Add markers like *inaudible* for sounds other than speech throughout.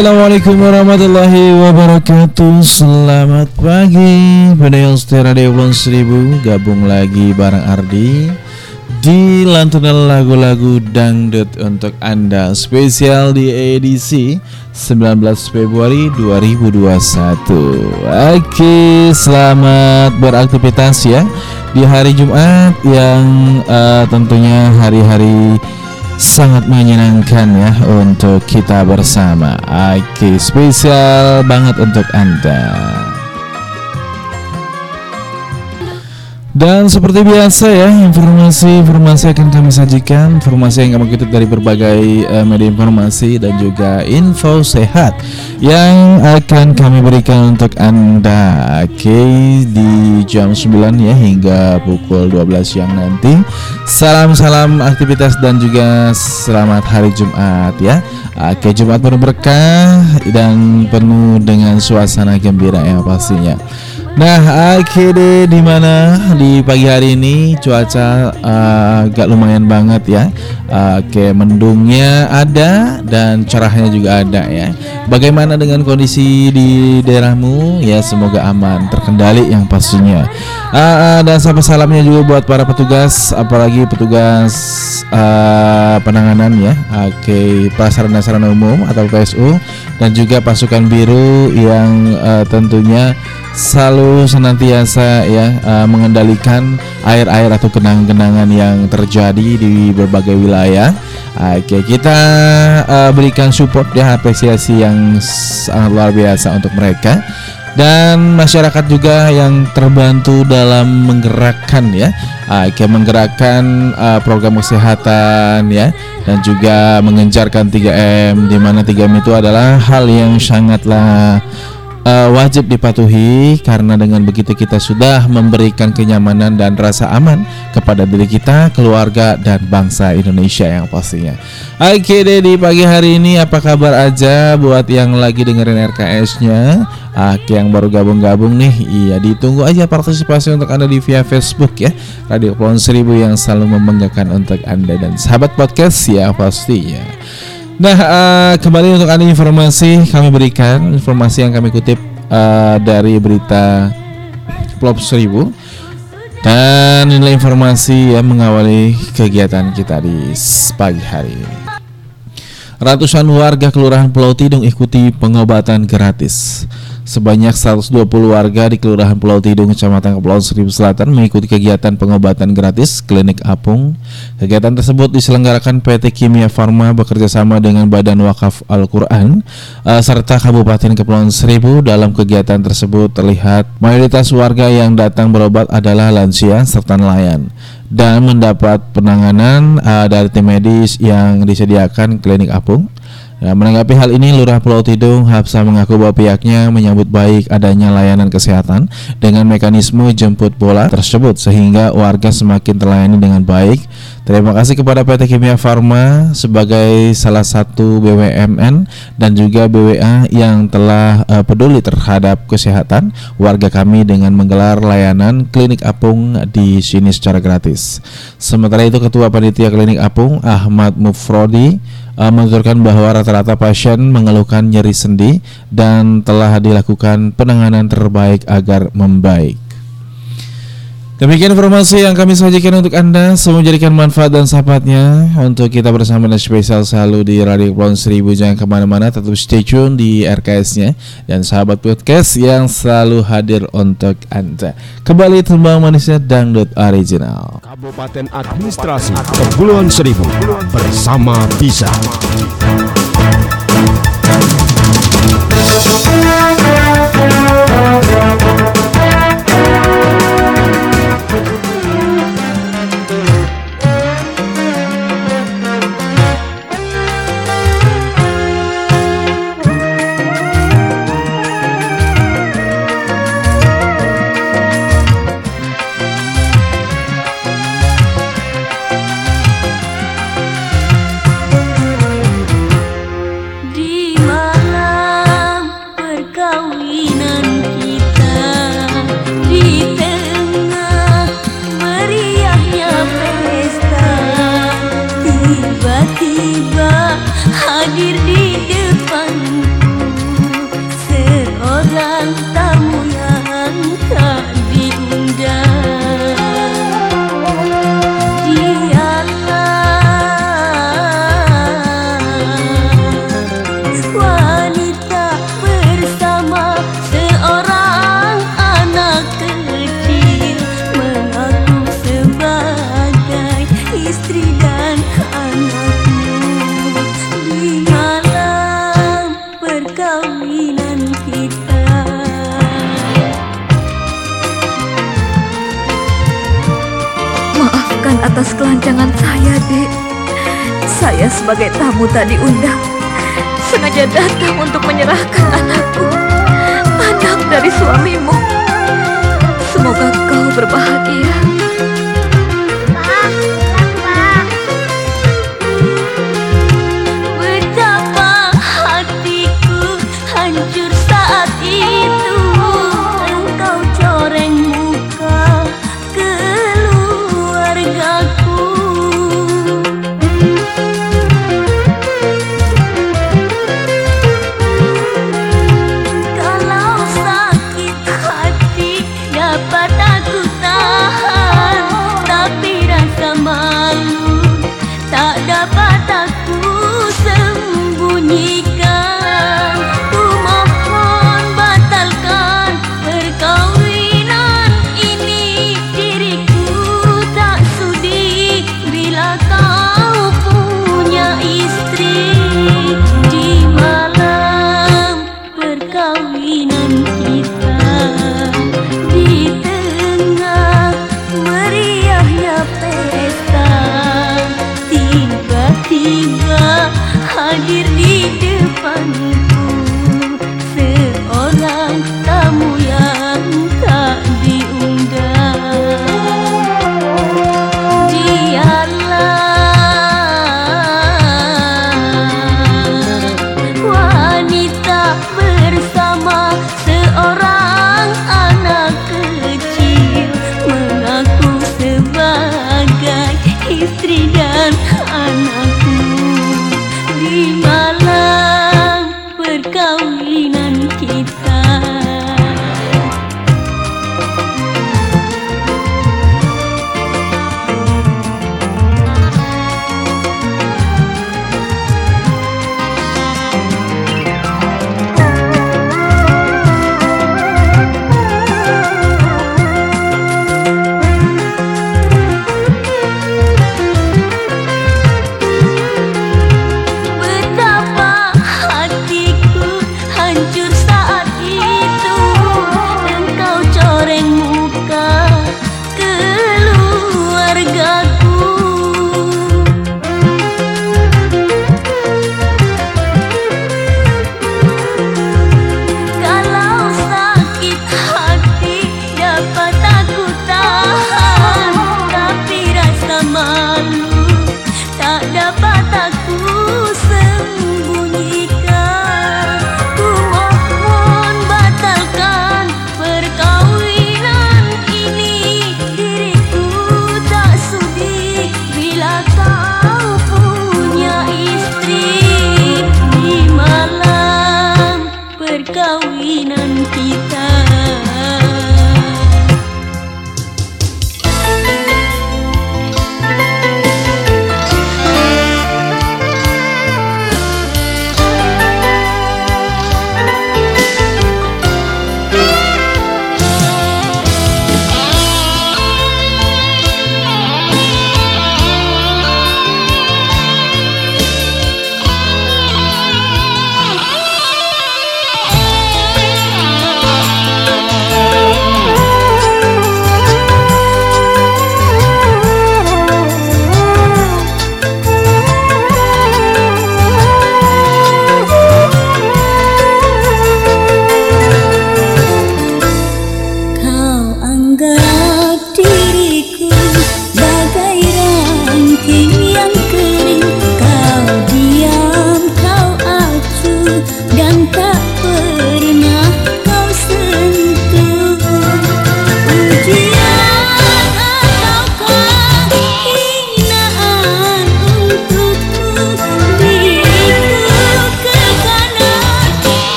Assalamualaikum warahmatullahi wabarakatuh. Selamat pagi. Pendengar setia Radio Pulau Seribu Gabung lagi bareng Ardi Di lantunan lagu-lagu dangdut untuk Anda. Spesial di edisi 19 Februari 2021 Oke selamat beraktivitas ya Di hari Jumat yang uh, tentunya hari-hari sangat menyenangkan ya untuk kita bersama. Oke, spesial banget untuk Anda. Dan seperti biasa ya, informasi-informasi akan kami sajikan, informasi yang kami kutip dari berbagai uh, media informasi dan juga info sehat yang akan kami berikan untuk Anda. Oke, okay, di jam 9 ya hingga pukul 12 siang nanti. Salam-salam aktivitas dan juga selamat hari Jumat ya. Oke, okay, Jumat penuh berkah dan penuh dengan suasana gembira ya pastinya. Nah, akhirnya di mana di pagi hari ini cuaca uh, agak lumayan banget ya. Uh, kayak mendungnya ada dan cerahnya juga ada ya. Bagaimana dengan kondisi di daerahmu? Ya, semoga aman, terkendali yang pastinya. Uh, uh, dan sampai salamnya juga buat para petugas, apalagi petugas uh, penanganan ya. Oke, okay, prasarana-sarana umum atau PSU dan juga pasukan biru yang uh, tentunya selalu senantiasa ya uh, mengendalikan air-air atau kenang-kenangan yang terjadi di berbagai wilayah. Oke, kita uh, berikan support ya apresiasi yang sangat luar biasa untuk mereka. Dan masyarakat juga yang terbantu dalam menggerakkan ya. Oke menggerakkan uh, program kesehatan ya. Dan juga mengencarkan 3M di mana 3M itu adalah hal yang sangatlah uh, wajib dipatuhi karena dengan begitu kita sudah memberikan kenyamanan dan rasa aman kepada diri kita, keluarga dan bangsa Indonesia yang pastinya. Oke deh di pagi hari ini apa kabar aja buat yang lagi dengerin RKS-nya? Oke yang baru gabung-gabung nih, iya ditunggu aja partisipasi untuk Anda di via Facebook ya. Radio Kepulauan Seribu yang selalu membanggakan untuk Anda dan sahabat podcast ya pastinya. Nah, uh, kembali untuk anda informasi kami berikan informasi yang kami kutip uh, dari berita Plop Seribu dan nilai informasi yang mengawali kegiatan kita di pagi hari ini. Ratusan warga Kelurahan Pulau Tidung ikuti pengobatan gratis. Sebanyak 120 warga di Kelurahan Pulau Tidung, Kecamatan Kepulauan Seribu Selatan mengikuti kegiatan pengobatan gratis klinik apung. Kegiatan tersebut diselenggarakan PT Kimia Farma bekerjasama dengan Badan Wakaf Al-Quran uh, serta Kabupaten Kepulauan Seribu. Dalam kegiatan tersebut terlihat mayoritas warga yang datang berobat adalah lansia serta nelayan dan mendapat penanganan uh, dari tim medis yang disediakan klinik apung. Ya, menanggapi hal ini, Lurah Pulau Tidung Hapsa mengaku bahwa pihaknya menyambut baik adanya layanan kesehatan dengan mekanisme jemput bola tersebut sehingga warga semakin terlayani dengan baik. Terima kasih kepada PT Kimia Farma sebagai salah satu BUMN dan juga BWA yang telah uh, peduli terhadap kesehatan warga kami dengan menggelar layanan klinik apung di sini secara gratis. Sementara itu Ketua Panitia Klinik Apung Ahmad Mufrodi uh, menuturkan bahwa rata-rata pasien mengeluhkan nyeri sendi dan telah dilakukan penanganan terbaik agar membaik. Demikian informasi yang kami sajikan untuk Anda. Semoga menjadikan manfaat dan sahabatnya untuk kita bersama dan spesial selalu di Radio Kepulauan Seribu. Jangan ke mana-mana, tetap stay tune di RKS-nya dan sahabat podcast yang selalu hadir untuk Anda. Kembali tembang manisnya Dangdut Original. Kabupaten Administrasi Kepulauan Seribu bersama Bisa. Sebagai tamu tak diundang sengaja datang untuk menyerahkan anakku, anak dari suamimu.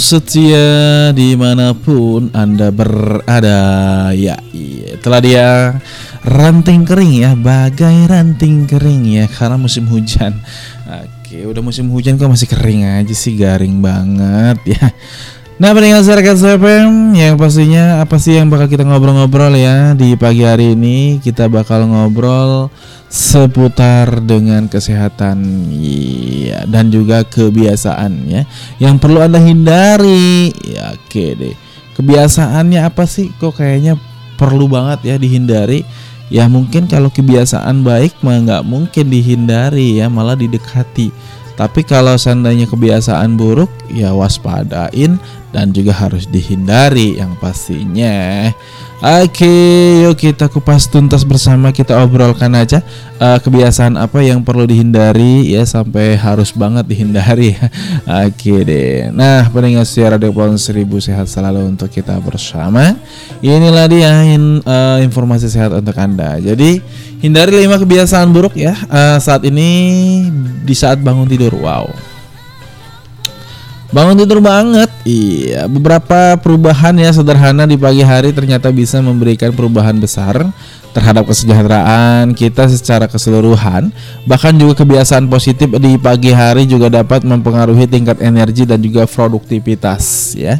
Setia di mana pun anda berada, ya, iya, itulah dia ranting kering ya, bagai ranting kering ya, karena musim hujan. Oke, udah musim hujan kok masih kering aja sih, garing banget ya. Nah pendengar masyarakat CPM yang pastinya apa sih yang bakal kita ngobrol-ngobrol ya di pagi hari ini? Kita bakal ngobrol seputar dengan kesehatan ya dan juga kebiasaan ya. Yang perlu anda hindari ya oke deh. Kebiasaannya apa sih? Kok kayaknya perlu banget ya dihindari? Ya mungkin kalau kebiasaan baik mah nggak mungkin dihindari ya malah didekati tapi kalau seandainya kebiasaan buruk ya waspadain dan juga harus dihindari yang pastinya. Oke, yuk kita kupas tuntas bersama kita obrolkan aja uh, kebiasaan apa yang perlu dihindari ya sampai harus banget dihindari. *laughs* Oke deh. Nah, pendengar siaran Radio Pohon Seribu sehat selalu untuk kita bersama. Inilah dia in, uh, informasi sehat untuk anda. Jadi hindari lima kebiasaan buruk ya uh, saat ini di saat bangun tidur. Wow Bangun tidur banget. Iya, beberapa perubahan ya sederhana di pagi hari ternyata bisa memberikan perubahan besar terhadap kesejahteraan kita secara keseluruhan. Bahkan juga kebiasaan positif di pagi hari juga dapat mempengaruhi tingkat energi dan juga produktivitas ya.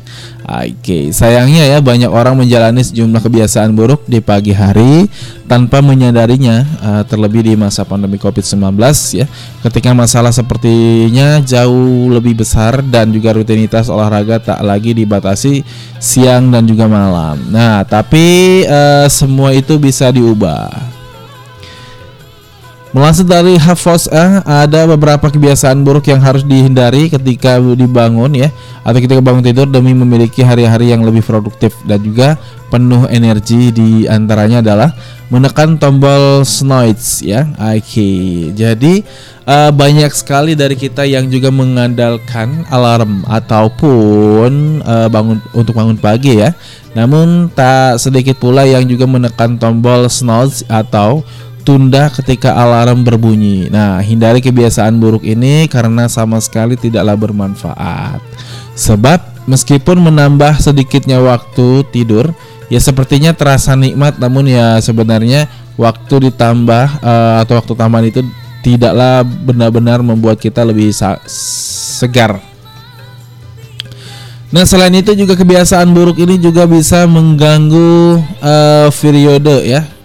Oke, sayangnya ya banyak orang menjalani sejumlah kebiasaan buruk di pagi hari tanpa menyadarinya uh, terlebih di masa pandemi Covid-19 ya. Ketika masalah sepertinya jauh lebih besar dan juga rutinitas olahraga tak lagi dibatasi siang dan juga malam. Nah, tapi uh, semua itu bisa diubah. Melansir dari Hafos eh, ada beberapa kebiasaan buruk yang harus dihindari ketika dibangun ya atau ketika bangun tidur demi memiliki hari-hari yang lebih produktif dan juga penuh energi di antaranya adalah menekan tombol snooze ya. Oke. Okay. Jadi uh, banyak sekali dari kita yang juga mengandalkan alarm ataupun uh, bangun untuk bangun pagi ya. Namun tak sedikit pula yang juga menekan tombol snooze atau tunda ketika alarm berbunyi. Nah, hindari kebiasaan buruk ini karena sama sekali tidaklah bermanfaat. Sebab meskipun menambah sedikitnya waktu tidur, ya sepertinya terasa nikmat namun ya sebenarnya waktu ditambah uh, atau waktu tambahan itu tidaklah benar-benar membuat kita lebih segar. Nah selain itu juga kebiasaan buruk ini juga bisa mengganggu uh, periode ya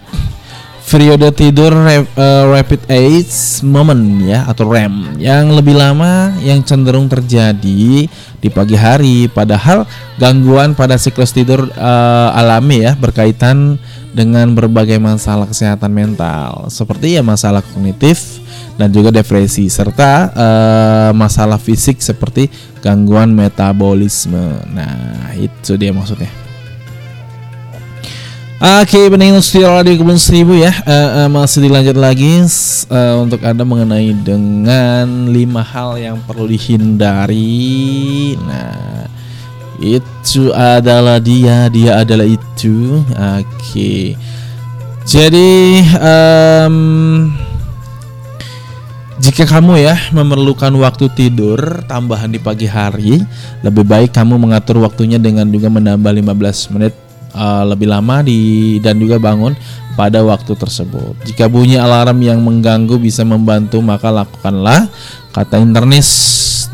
periode tidur uh, rapid age moment ya atau REM yang lebih lama yang cenderung terjadi di pagi hari padahal gangguan pada siklus tidur uh, alami ya berkaitan dengan berbagai masalah kesehatan mental seperti ya masalah kognitif dan juga depresi serta uh, masalah fisik seperti gangguan metabolisme. Nah, itu dia maksudnya. Oke, okay, pendengar setia radio kebun seribu ya. Uh, uh, masih dilanjut lagi uh, untuk anda mengenai dengan lima hal yang perlu dihindari. Nah, itu adalah dia, dia adalah itu. Oke, okay. jadi um, jika kamu ya memerlukan waktu tidur tambahan di pagi hari, lebih baik kamu mengatur waktunya dengan juga menambah 15 menit uh, lebih lama di dan juga bangun pada waktu tersebut. Jika bunyi alarm yang mengganggu bisa membantu maka lakukanlah kata internis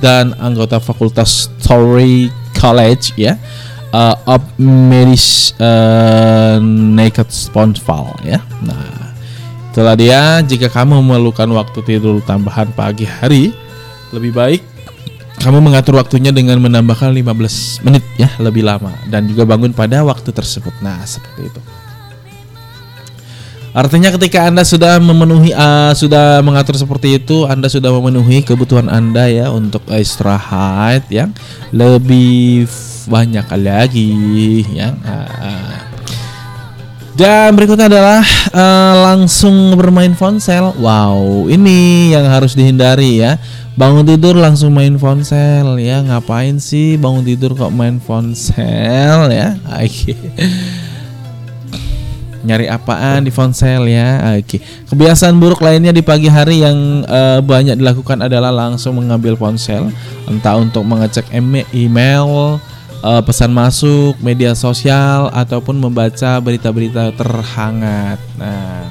dan anggota Fakultas Story College ya. Uh, of Medis uh, Naked Sponsval ya. Nah, itulah dia jika kamu memerlukan waktu tidur tambahan pagi hari lebih baik kamu mengatur waktunya dengan menambahkan 15 menit ya lebih lama dan juga bangun pada waktu tersebut. Nah, seperti itu. Artinya ketika Anda sudah memenuhi uh, sudah mengatur seperti itu, Anda sudah memenuhi kebutuhan Anda ya untuk istirahat yang lebih banyak lagi ya. Uh, dan berikutnya adalah uh, langsung bermain ponsel. Wow, ini yang harus dihindari ya bangun tidur langsung main ponsel ya ngapain sih bangun tidur kok main ponsel ya oke Nyari apaan di ponsel ya? Oke. Kebiasaan buruk lainnya di pagi hari yang uh, banyak dilakukan adalah langsung mengambil ponsel, entah untuk mengecek email, uh, pesan masuk, media sosial ataupun membaca berita-berita terhangat. Nah,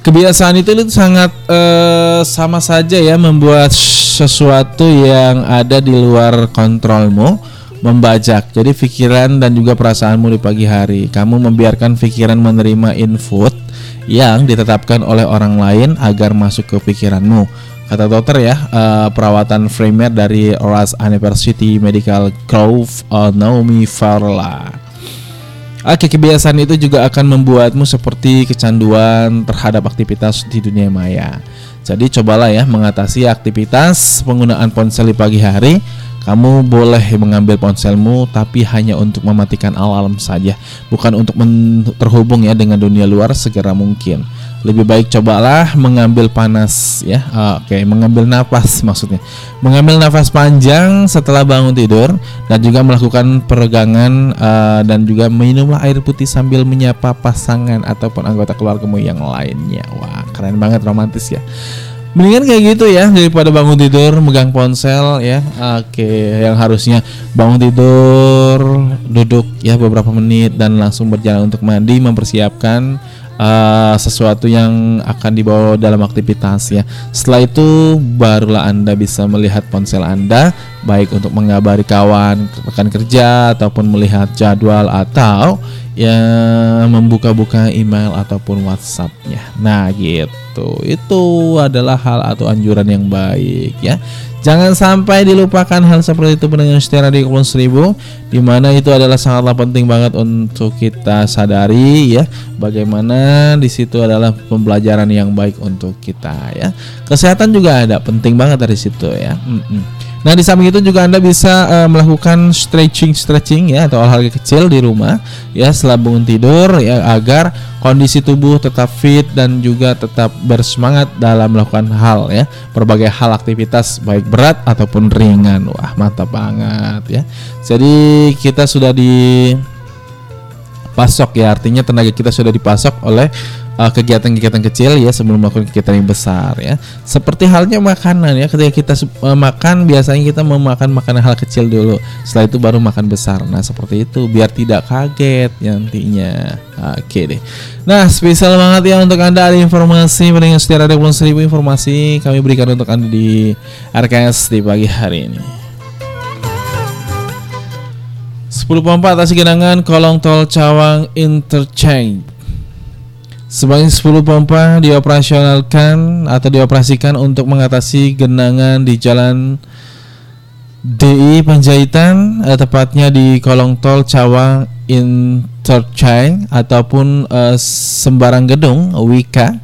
kebiasaan itu itu sangat uh, sama saja ya membuat sesuatu yang ada di luar kontrolmu membajak. Jadi pikiran dan juga perasaanmu di pagi hari. Kamu membiarkan pikiran menerima input yang ditetapkan oleh orang lain agar masuk ke pikiranmu. Kata dokter ya, uh, perawatan Framer dari Oras University Medical Grove uh, Naomi Farla. Oke, kebiasaan itu juga akan membuatmu seperti kecanduan terhadap aktivitas di dunia maya. Jadi cobalah ya mengatasi aktivitas penggunaan ponsel di pagi hari kamu boleh mengambil ponselmu tapi hanya untuk mematikan alarm saja, bukan untuk terhubung ya dengan dunia luar segera mungkin. Lebih baik cobalah mengambil panas ya. Uh, Oke, okay, mengambil nafas maksudnya. Mengambil nafas panjang setelah bangun tidur dan juga melakukan peregangan uh, dan juga minumlah air putih sambil menyapa pasangan ataupun anggota keluargamu yang lainnya. Wah, keren banget romantis ya. Mendingan kayak gitu ya daripada bangun tidur megang ponsel ya. Oke, yang harusnya bangun tidur duduk ya beberapa menit dan langsung berjalan untuk mandi mempersiapkan uh, sesuatu yang akan dibawa dalam aktivitas ya. Setelah itu barulah Anda bisa melihat ponsel Anda baik untuk mengabari kawan, rekan kerja ataupun melihat jadwal atau ya membuka-buka email ataupun WhatsAppnya. Nah gitu, itu adalah hal atau anjuran yang baik ya. Jangan sampai dilupakan hal seperti itu pendengar setia di Kepulauan Seribu Di mana itu adalah sangatlah penting banget untuk kita sadari ya Bagaimana di situ adalah pembelajaran yang baik untuk kita ya Kesehatan juga ada penting banget dari situ ya mm -mm. Nah, di samping itu juga Anda bisa uh, melakukan stretching stretching ya atau olahraga kecil di rumah ya setelah bangun tidur ya agar kondisi tubuh tetap fit dan juga tetap bersemangat dalam melakukan hal ya berbagai hal aktivitas baik berat ataupun ringan. Wah, mantap banget ya. Jadi kita sudah di pasok ya artinya tenaga kita sudah dipasok oleh uh, kegiatan-kegiatan kecil ya sebelum melakukan kegiatan yang besar ya. Seperti halnya makanan ya, ketika kita uh, makan biasanya kita memakan makanan hal kecil dulu, setelah itu baru makan besar. Nah, seperti itu biar tidak kaget nantinya. Oke deh. Nah, spesial banget ya untuk Anda ada informasi pendengar setia Radio Pulau Seribu informasi kami berikan untuk Anda di RKS di pagi hari ini. 10 pompa atas genangan kolong tol Cawang Interchange Sebanyak 10 pompa dioperasionalkan atau dioperasikan untuk mengatasi genangan di jalan DI Panjaitan, eh, tepatnya di kolong tol Cawang Interchange ataupun eh, Sembarang Gedung Wika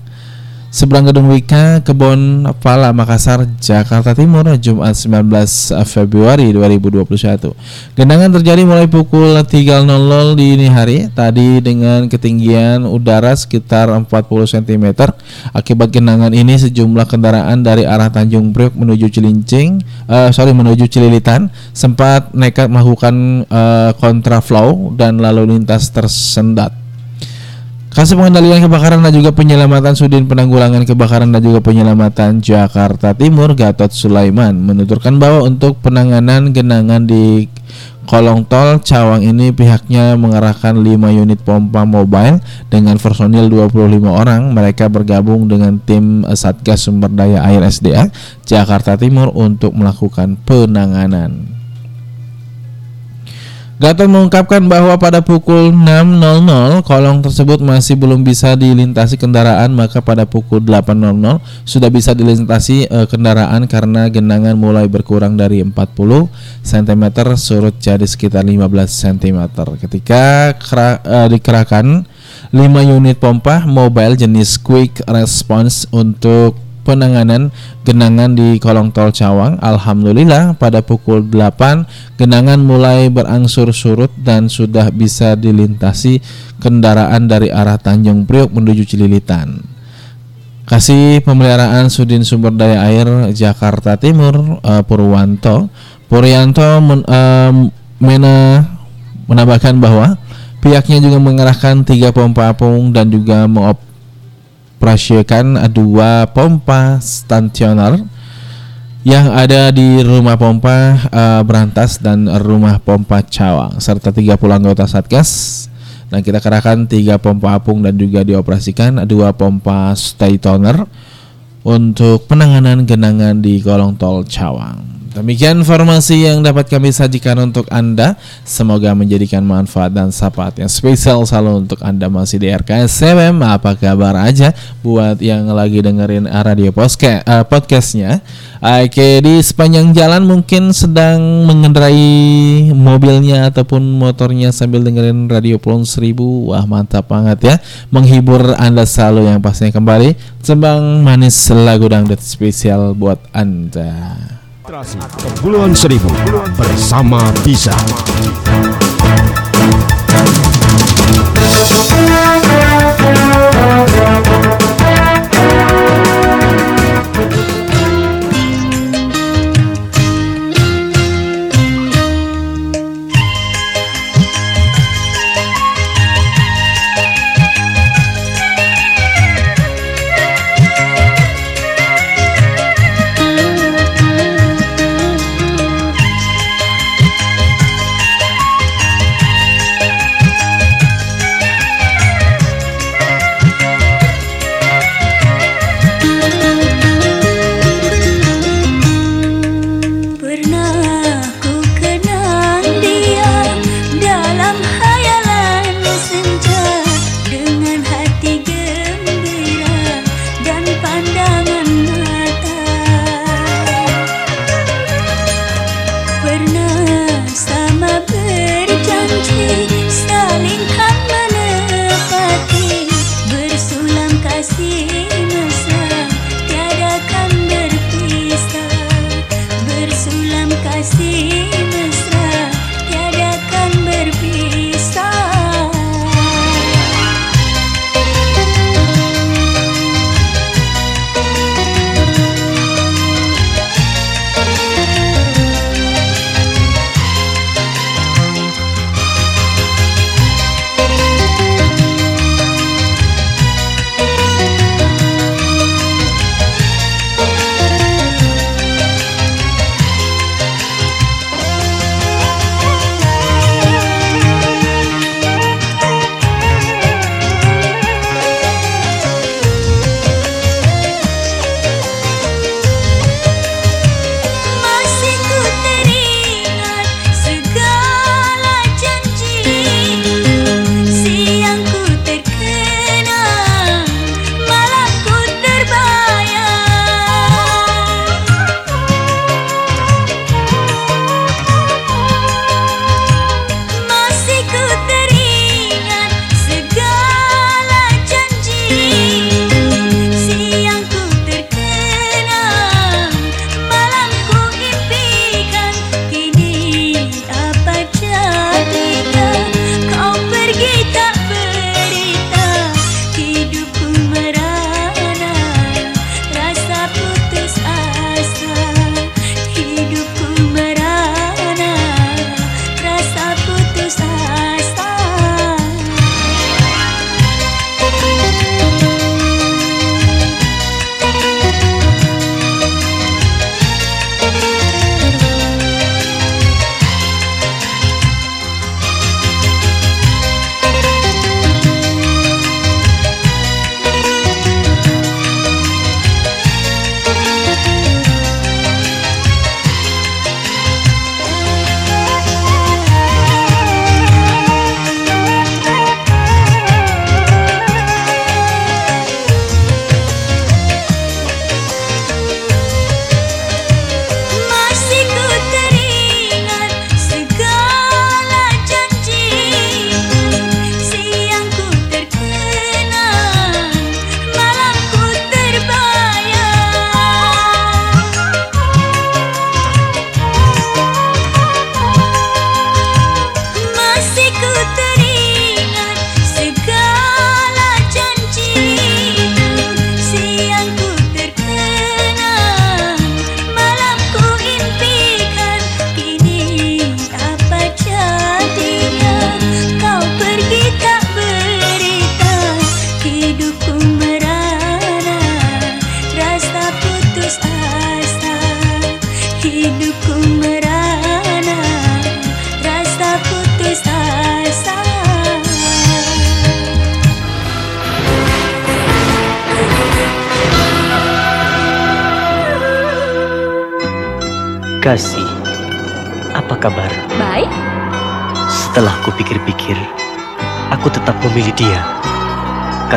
seberang Gedung Wika, Kebon Pala, Makassar, Jakarta Timur, Jumat 19 Februari 2021. Genangan terjadi mulai pukul 3.00 dini hari tadi dengan ketinggian udara sekitar 40 cm. Akibat genangan ini sejumlah kendaraan dari arah Tanjung Priok menuju Cilincing, uh, sorry menuju Cililitan sempat nekat melakukan uh, kontraflow dan lalu lintas tersendat. Kasih Pengendalian Kebakaran dan juga Penyelamatan Sudin Penanggulangan Kebakaran dan juga Penyelamatan Jakarta Timur Gatot Sulaiman menuturkan bahwa untuk penanganan genangan di kolong tol Cawang ini pihaknya mengerahkan 5 unit pompa mobile dengan personil 25 orang. Mereka bergabung dengan tim Satgas Sumber Daya Air SDA Jakarta Timur untuk melakukan penanganan. Gatot mengungkapkan bahwa pada pukul 6.00 kolong tersebut masih belum bisa dilintasi kendaraan maka pada pukul 8.00 sudah bisa dilintasi e, kendaraan karena genangan mulai berkurang dari 40 cm surut jadi sekitar 15 cm ketika kera, e, dikerahkan 5 unit pompa mobile jenis quick response untuk penanganan genangan di kolong tol Cawang. Alhamdulillah pada pukul 8 genangan mulai berangsur surut dan sudah bisa dilintasi kendaraan dari arah Tanjung Priok menuju Cililitan. Kasih Pemeliharaan Sudin Sumber Daya Air Jakarta Timur uh, Purwanto Puryanto men, uh, mena, menambahkan bahwa Pihaknya juga mengerahkan tiga pompa apung dan juga mengoperasikan dua pompa stasioner yang ada di rumah pompa uh, Berantas dan rumah pompa Cawang serta 30 anggota Satgas dan kita kerahkan tiga pompa apung dan juga dioperasikan dua pompa stay toner untuk penanganan genangan di kolong tol Cawang. Demikian informasi yang dapat kami sajikan untuk Anda. Semoga menjadikan manfaat dan sapat yang spesial selalu untuk Anda masih di RKS CWM. Apa kabar aja buat yang lagi dengerin radio podcast, uh, podcastnya. Oke, di sepanjang jalan mungkin sedang mengendarai mobilnya ataupun motornya sambil dengerin radio Pulau Seribu. Wah mantap banget ya. Menghibur Anda selalu yang pastinya kembali. Sembang manis lagu dangdut spesial buat Anda. Literasi Kepulauan Seribu bersama Bisa.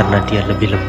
karena dia lebih lembut.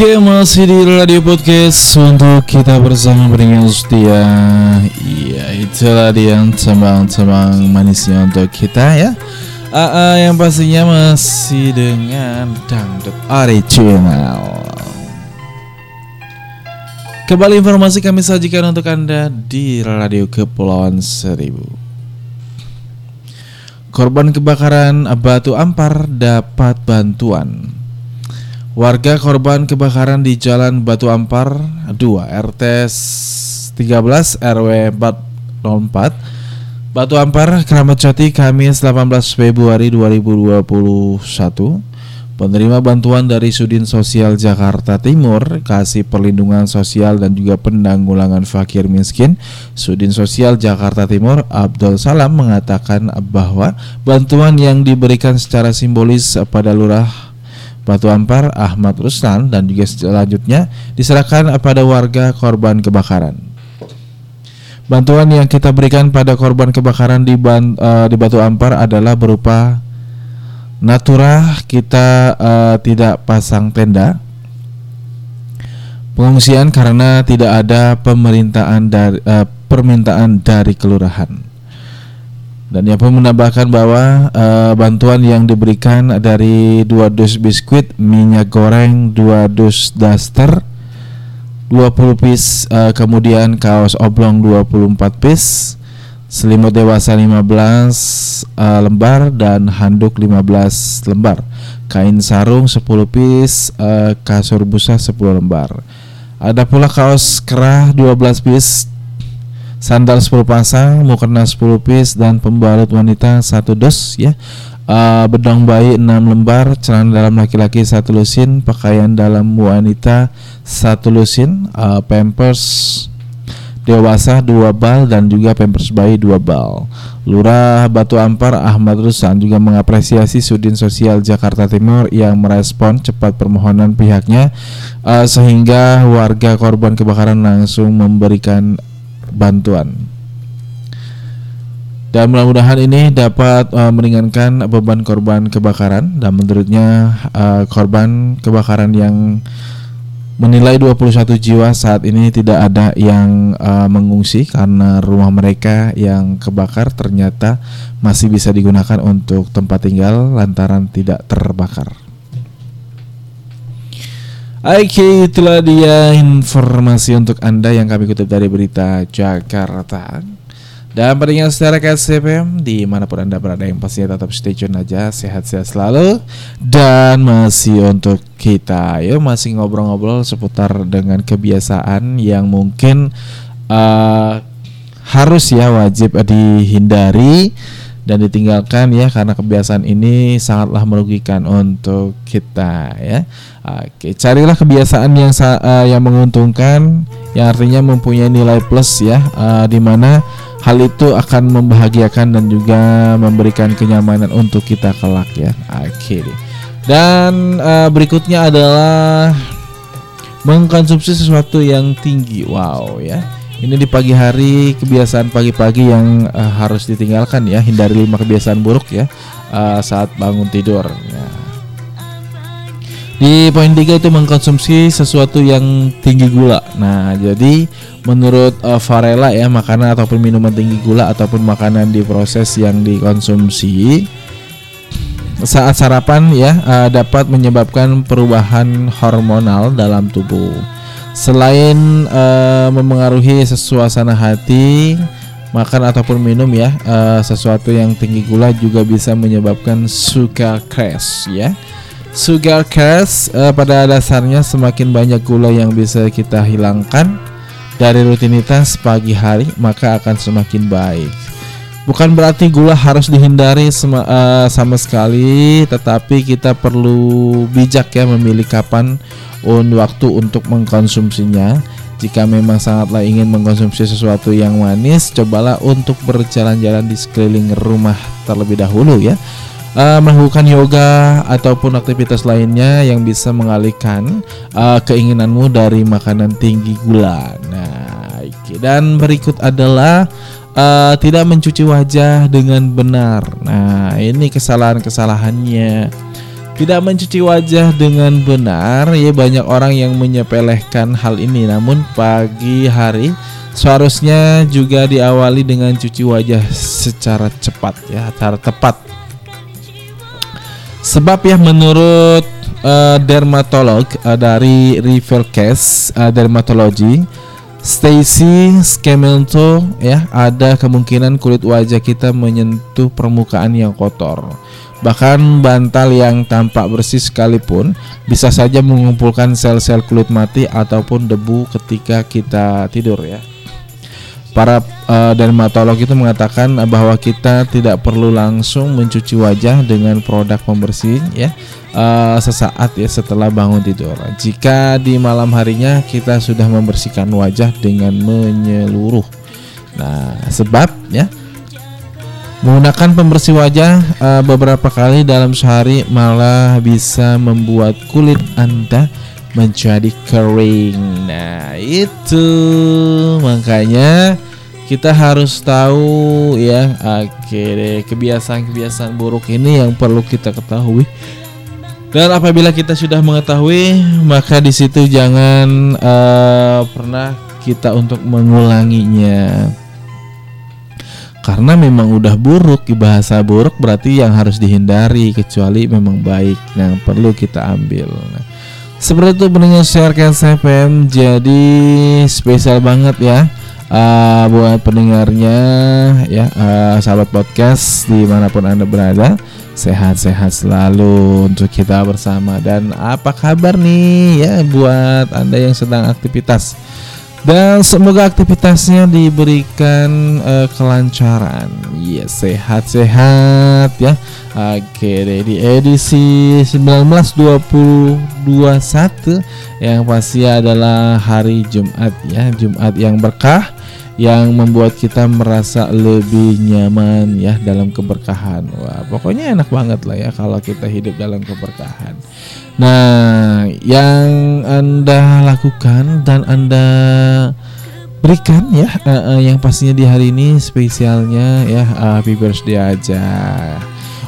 Oke masih di radio podcast untuk kita bersama pendengar setia. Iya itulah dia tembang-tembang manisnya untuk kita ya. Ah, Yang pastinya masih dengan dangdut original. Kembali informasi kami sajikan untuk anda di radio Kepulauan Seribu. Korban kebakaran Batu Ampar dapat bantuan Warga korban kebakaran di Jalan Batu Ampar 2 RT 13 RW 404 Batu Ampar Keramat Jati Kamis 18 Februari 2021 Penerima bantuan dari Sudin Sosial Jakarta Timur, Kasih Perlindungan Sosial dan juga Penanggulangan Fakir Miskin, Sudin Sosial Jakarta Timur Abdul Salam mengatakan bahwa bantuan yang diberikan secara simbolis pada lurah Batu Ampar Ahmad Ruslan dan juga selanjutnya diserahkan pada warga korban kebakaran. Bantuan yang kita berikan pada korban kebakaran di, ban, eh, di Batu Ampar adalah berupa Natura kita eh, tidak pasang tenda pengungsian karena tidak ada pemerintahan dari eh, permintaan dari kelurahan. Dan ia pun menambahkan bahwa eh, bantuan yang diberikan dari dua dus biskuit, minyak goreng, dua dus daster, 20 piece, eh, kemudian kaos oblong 24 piece, selimut dewasa 15 eh, lembar dan handuk 15 lembar. Kain sarung 10 piece, eh, kasur busa 10 lembar. Ada pula kaos kerah 12 piece, sandal 10 pasang, mukena 10 piece dan pembalut wanita satu dos ya. Uh, bedong bayi 6 lembar, celana dalam laki-laki satu lusin, pakaian dalam wanita satu lusin, uh, pampers dewasa dua bal dan juga pampers bayi dua bal. Lurah Batu Ampar Ahmad Rusan juga mengapresiasi Sudin Sosial Jakarta Timur yang merespon cepat permohonan pihaknya uh, sehingga warga korban kebakaran langsung memberikan bantuan. Dan mudah-mudahan ini dapat uh, meringankan beban korban kebakaran dan menurutnya uh, korban kebakaran yang menilai 21 jiwa saat ini tidak ada yang uh, mengungsi karena rumah mereka yang kebakar ternyata masih bisa digunakan untuk tempat tinggal lantaran tidak terbakar. Oke, itulah dia informasi untuk Anda yang kami kutip dari berita Jakarta. Dan pendengar secara KSFM di mana pun anda berada yang pastinya tetap stay tune aja sehat-sehat selalu dan masih untuk kita ya masih ngobrol-ngobrol seputar dengan kebiasaan yang mungkin uh, harus ya wajib dihindari dan ditinggalkan ya karena kebiasaan ini sangatlah merugikan untuk kita ya. Oke, carilah kebiasaan yang uh, yang menguntungkan yang artinya mempunyai nilai plus ya uh, di mana hal itu akan membahagiakan dan juga memberikan kenyamanan untuk kita kelak ya. Oke. Dan uh, berikutnya adalah mengkonsumsi sesuatu yang tinggi. Wow ya. Ini di pagi hari kebiasaan pagi-pagi yang uh, harus ditinggalkan ya. Hindari lima kebiasaan buruk ya uh, saat bangun tidur. Ya. Di poin tiga itu mengkonsumsi sesuatu yang tinggi gula. Nah, jadi menurut uh, Varela ya makanan ataupun minuman tinggi gula ataupun makanan diproses yang dikonsumsi saat sarapan ya uh, dapat menyebabkan perubahan hormonal dalam tubuh. Selain uh, memengaruhi suasana hati, makan ataupun minum ya uh, sesuatu yang tinggi gula juga bisa menyebabkan sugar crash ya. Sugar crash uh, pada dasarnya semakin banyak gula yang bisa kita hilangkan dari rutinitas pagi hari maka akan semakin baik. Bukan berarti gula harus dihindari sama, uh, sama sekali, tetapi kita perlu bijak ya memilih kapan un waktu untuk mengkonsumsinya. Jika memang sangatlah ingin mengkonsumsi sesuatu yang manis, cobalah untuk berjalan-jalan di sekeliling rumah terlebih dahulu ya uh, melakukan yoga ataupun aktivitas lainnya yang bisa mengalihkan uh, keinginanmu dari makanan tinggi gula. Nah, dan berikut adalah uh, tidak mencuci wajah dengan benar. Nah, ini kesalahan-kesalahannya. tidak mencuci wajah dengan benar ya banyak orang yang menyepelekan hal ini namun pagi hari seharusnya juga diawali dengan cuci wajah secara cepat ya secara tepat sebab ya menurut eh, dermatolog eh, dari Rivercase eh, Dermatology Stacy Scamelto ya ada kemungkinan kulit wajah kita menyentuh permukaan yang kotor. Bahkan bantal yang tampak bersih sekalipun bisa saja mengumpulkan sel-sel kulit mati ataupun debu ketika kita tidur ya. Para eh, dermatolog itu mengatakan bahwa kita tidak perlu langsung mencuci wajah dengan produk pembersih ya eh, sesaat ya setelah bangun tidur. Jika di malam harinya kita sudah membersihkan wajah dengan menyeluruh. Nah, sebab ya menggunakan pembersih wajah eh, beberapa kali dalam sehari malah bisa membuat kulit Anda menjadi kering. Nah, itu makanya kita harus tahu ya, oke deh, kebiasaan-kebiasaan buruk ini yang perlu kita ketahui. Dan apabila kita sudah mengetahui, maka di situ jangan eh, pernah kita untuk mengulanginya. Karena memang udah buruk, bahasa buruk berarti yang harus dihindari kecuali memang baik. Nah, perlu kita ambil. Nah, seperti itu pendengar sharekan FM jadi spesial banget ya uh, buat pendengarnya ya uh, sahabat podcast di mana pun anda berada. Sehat-sehat selalu untuk kita bersama. Dan apa kabar nih ya buat anda yang sedang aktivitas dan semoga aktivitasnya diberikan eh, kelancaran. Ya sehat-sehat ya. Oke deh di edisi 1921 yang pasti adalah hari Jumat ya. Jumat yang berkah yang membuat kita merasa lebih nyaman ya dalam keberkahan. Wah pokoknya enak banget lah ya kalau kita hidup dalam keberkahan Nah, yang Anda lakukan dan Anda berikan ya eh, eh, yang pastinya di hari ini spesialnya ya eh, happy birthday aja.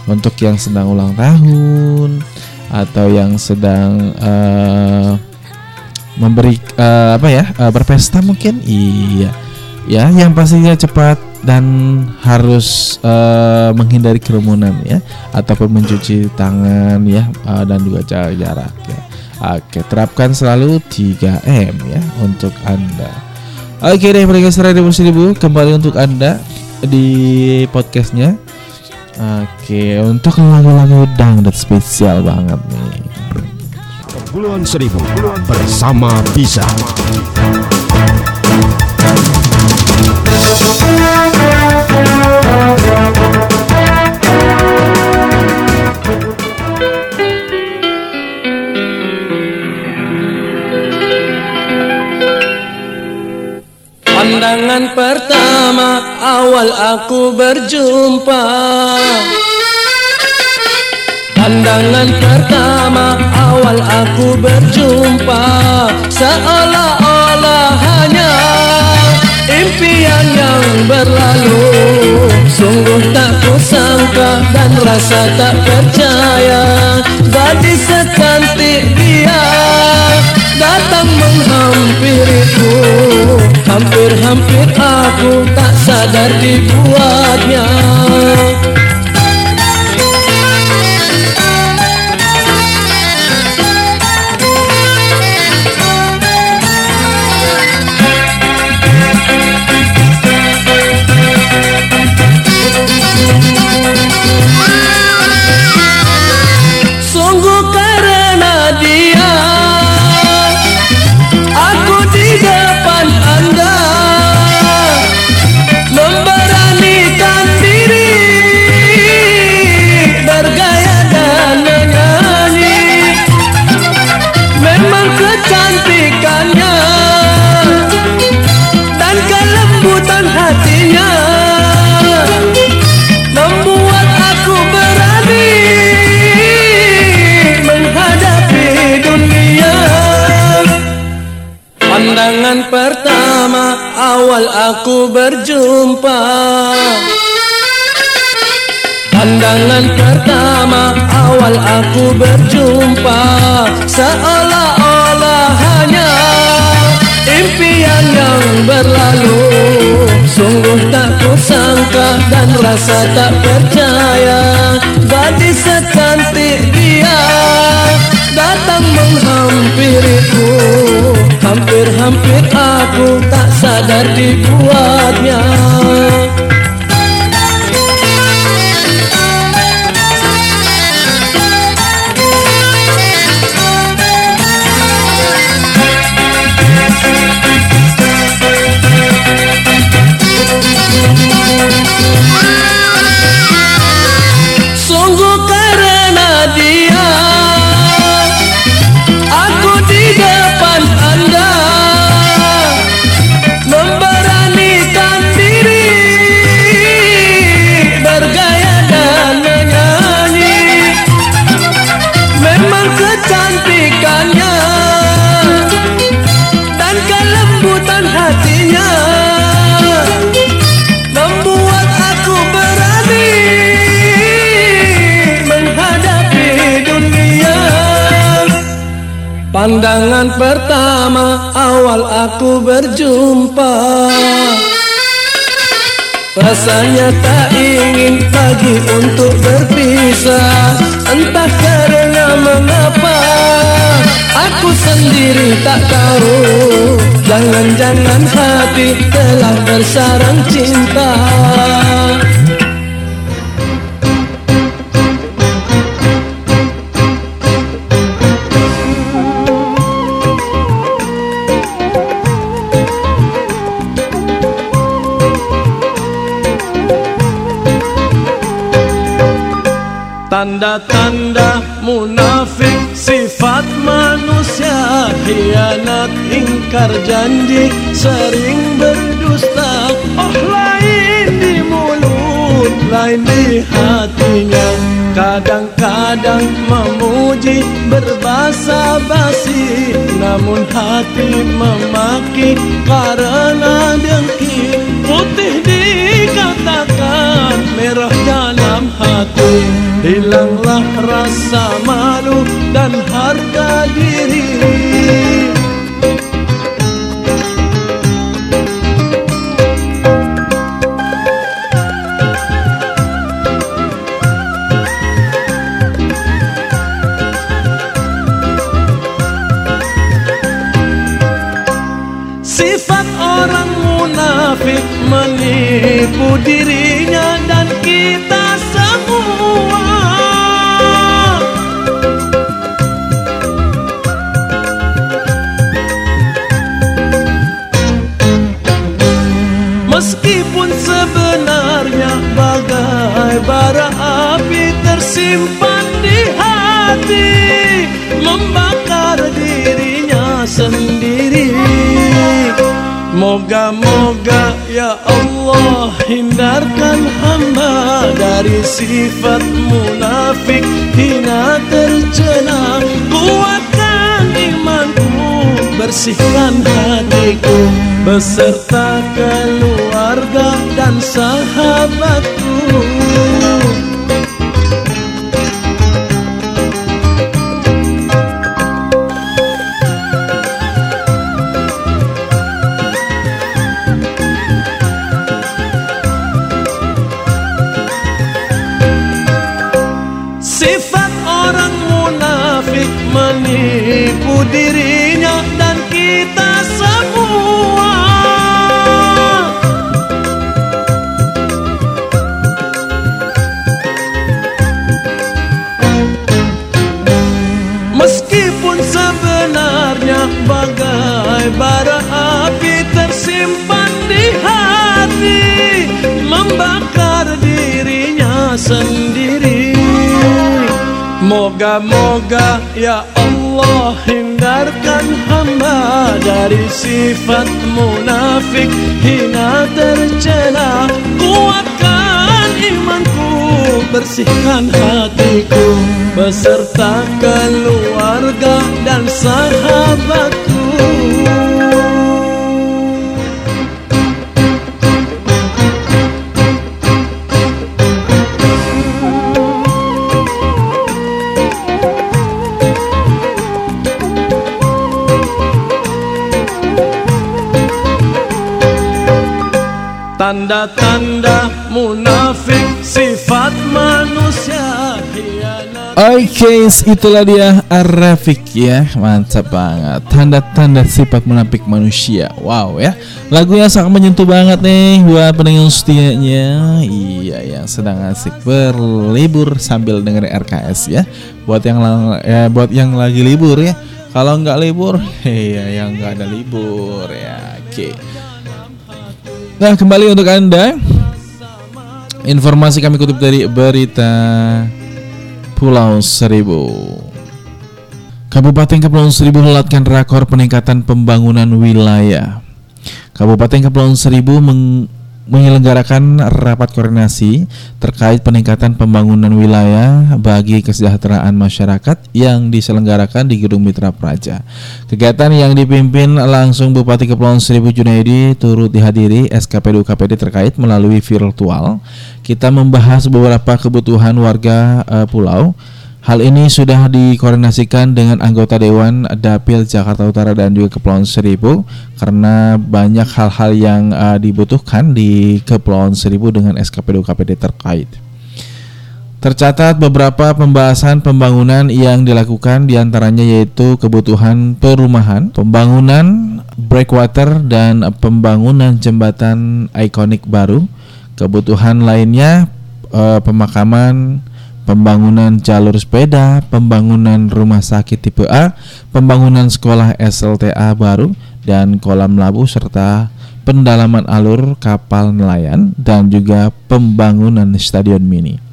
Untuk yang sedang ulang tahun atau yang sedang eh, memberi eh, apa ya eh, berpesta mungkin iya. Ya yang pastinya cepat dan harus eh, menghindari kerumunan ya ataupun mencuci tangan ya eh, dan juga jaga jarak ya. Oke, terapkan selalu 3M ya untuk Anda. Oke deh mereka Radio Seribu kembali untuk Anda di podcastnya. Oke, untuk lagu-lagu dangdut spesial banget nih. Kepulauan Seribu bersama Bisa. Pandangan pertama awal aku berjumpa. Pandangan pertama awal aku berjumpa. Seolah-olah hanya impian yang berlalu Sungguh tak kusangka dan rasa tak percaya. Gadis secantik dia datang menghampiriku. Hampir-hampir aku tak sadar dibuatnya Pandangan pertama awal aku berjumpa. Pandangan pertama awal aku berjumpa. Seolah-olah hanya impian yang berlalu. Sungguh tak kusangka dan rasa tak percaya. Gadis secantik dia datang menghampiriku. Hampir-hampir aku tak sadar dibuatnya Pandangan pertama awal aku berjumpa. Rasanya tak ingin lagi untuk berpisah. Entah karena mengapa Aku sendiri tak tahu. Jangan-jangan hati telah bersarang cinta Tanda-tanda munafik Sifat manusia. Hianat ingkar janji Sering berdusta. Oh lain di mulut Lain di hatinya. Kadang-kadang memuji Berbahasa basi. Namun hati memaki Karena dengki. Putih dikatakan Merah dalam hati Hilanglah rasa malu dan harga diri. Sifat orang munafik menipu dirinya dan kita tersimpan di hati Membakar dirinya sendiri. Moga-moga ya Allah hindarkan hamba dari sifat munafik. Hina tercela Kuatkan imanku, bersihkan hatiku. Beserta keluarga dan sahabatku dirinya dan kita semua. Meskipun sebenarnya bagai bara api tersimpan di hati Membakar dirinya sendiri Moga-moga ya Allah hindarkan hamba dari sifat munafik. Hina tercela Kuatkan imanku, bersihkan hatiku. Beserta keluarga dan sahabatku Oke, itulah dia Arafik ya, mantap banget. Tanda-tanda sifat menapik manusia. Wow ya, lagunya sangat menyentuh banget nih buat pendengar setianya. Iya, yang sedang asik berlibur sambil dengerin RKS ya. Buat yang ya, buat yang lagi libur ya. Kalau nggak libur, *laughs* iya yang nggak ada libur ya. Oke. Nah, kembali untuk anda. Informasi kami kutip dari berita Pulau Seribu. Kabupaten Kepulauan Seribu melatkan rakor peningkatan pembangunan wilayah. Kabupaten Kepulauan Seribu meng- menyelenggarakan rapat koordinasi terkait peningkatan pembangunan wilayah bagi kesejahteraan masyarakat yang diselenggarakan di Gedung Mitra Praja. Kegiatan yang dipimpin langsung Bupati Kepulauan Seribu Junaidi turut dihadiri SKPD UKPD terkait melalui virtual. Kita membahas beberapa kebutuhan warga eh, pulau Hal ini sudah dikoordinasikan dengan anggota Dewan Dapil Jakarta Utara dan juga Kepulauan Seribu karena banyak hal-hal yang uh, dibutuhkan di Kepulauan Seribu dengan SKPD UKPD terkait. Tercatat beberapa pembahasan pembangunan yang dilakukan di antaranya yaitu kebutuhan perumahan, pembangunan breakwater dan pembangunan jembatan ikonik baru. Kebutuhan lainnya eh, pemakaman, pembangunan jalur sepeda, pembangunan rumah sakit tipe A, pembangunan sekolah SLTA baru dan kolam labu serta pendalaman alur kapal nelayan dan juga pembangunan stadion mini.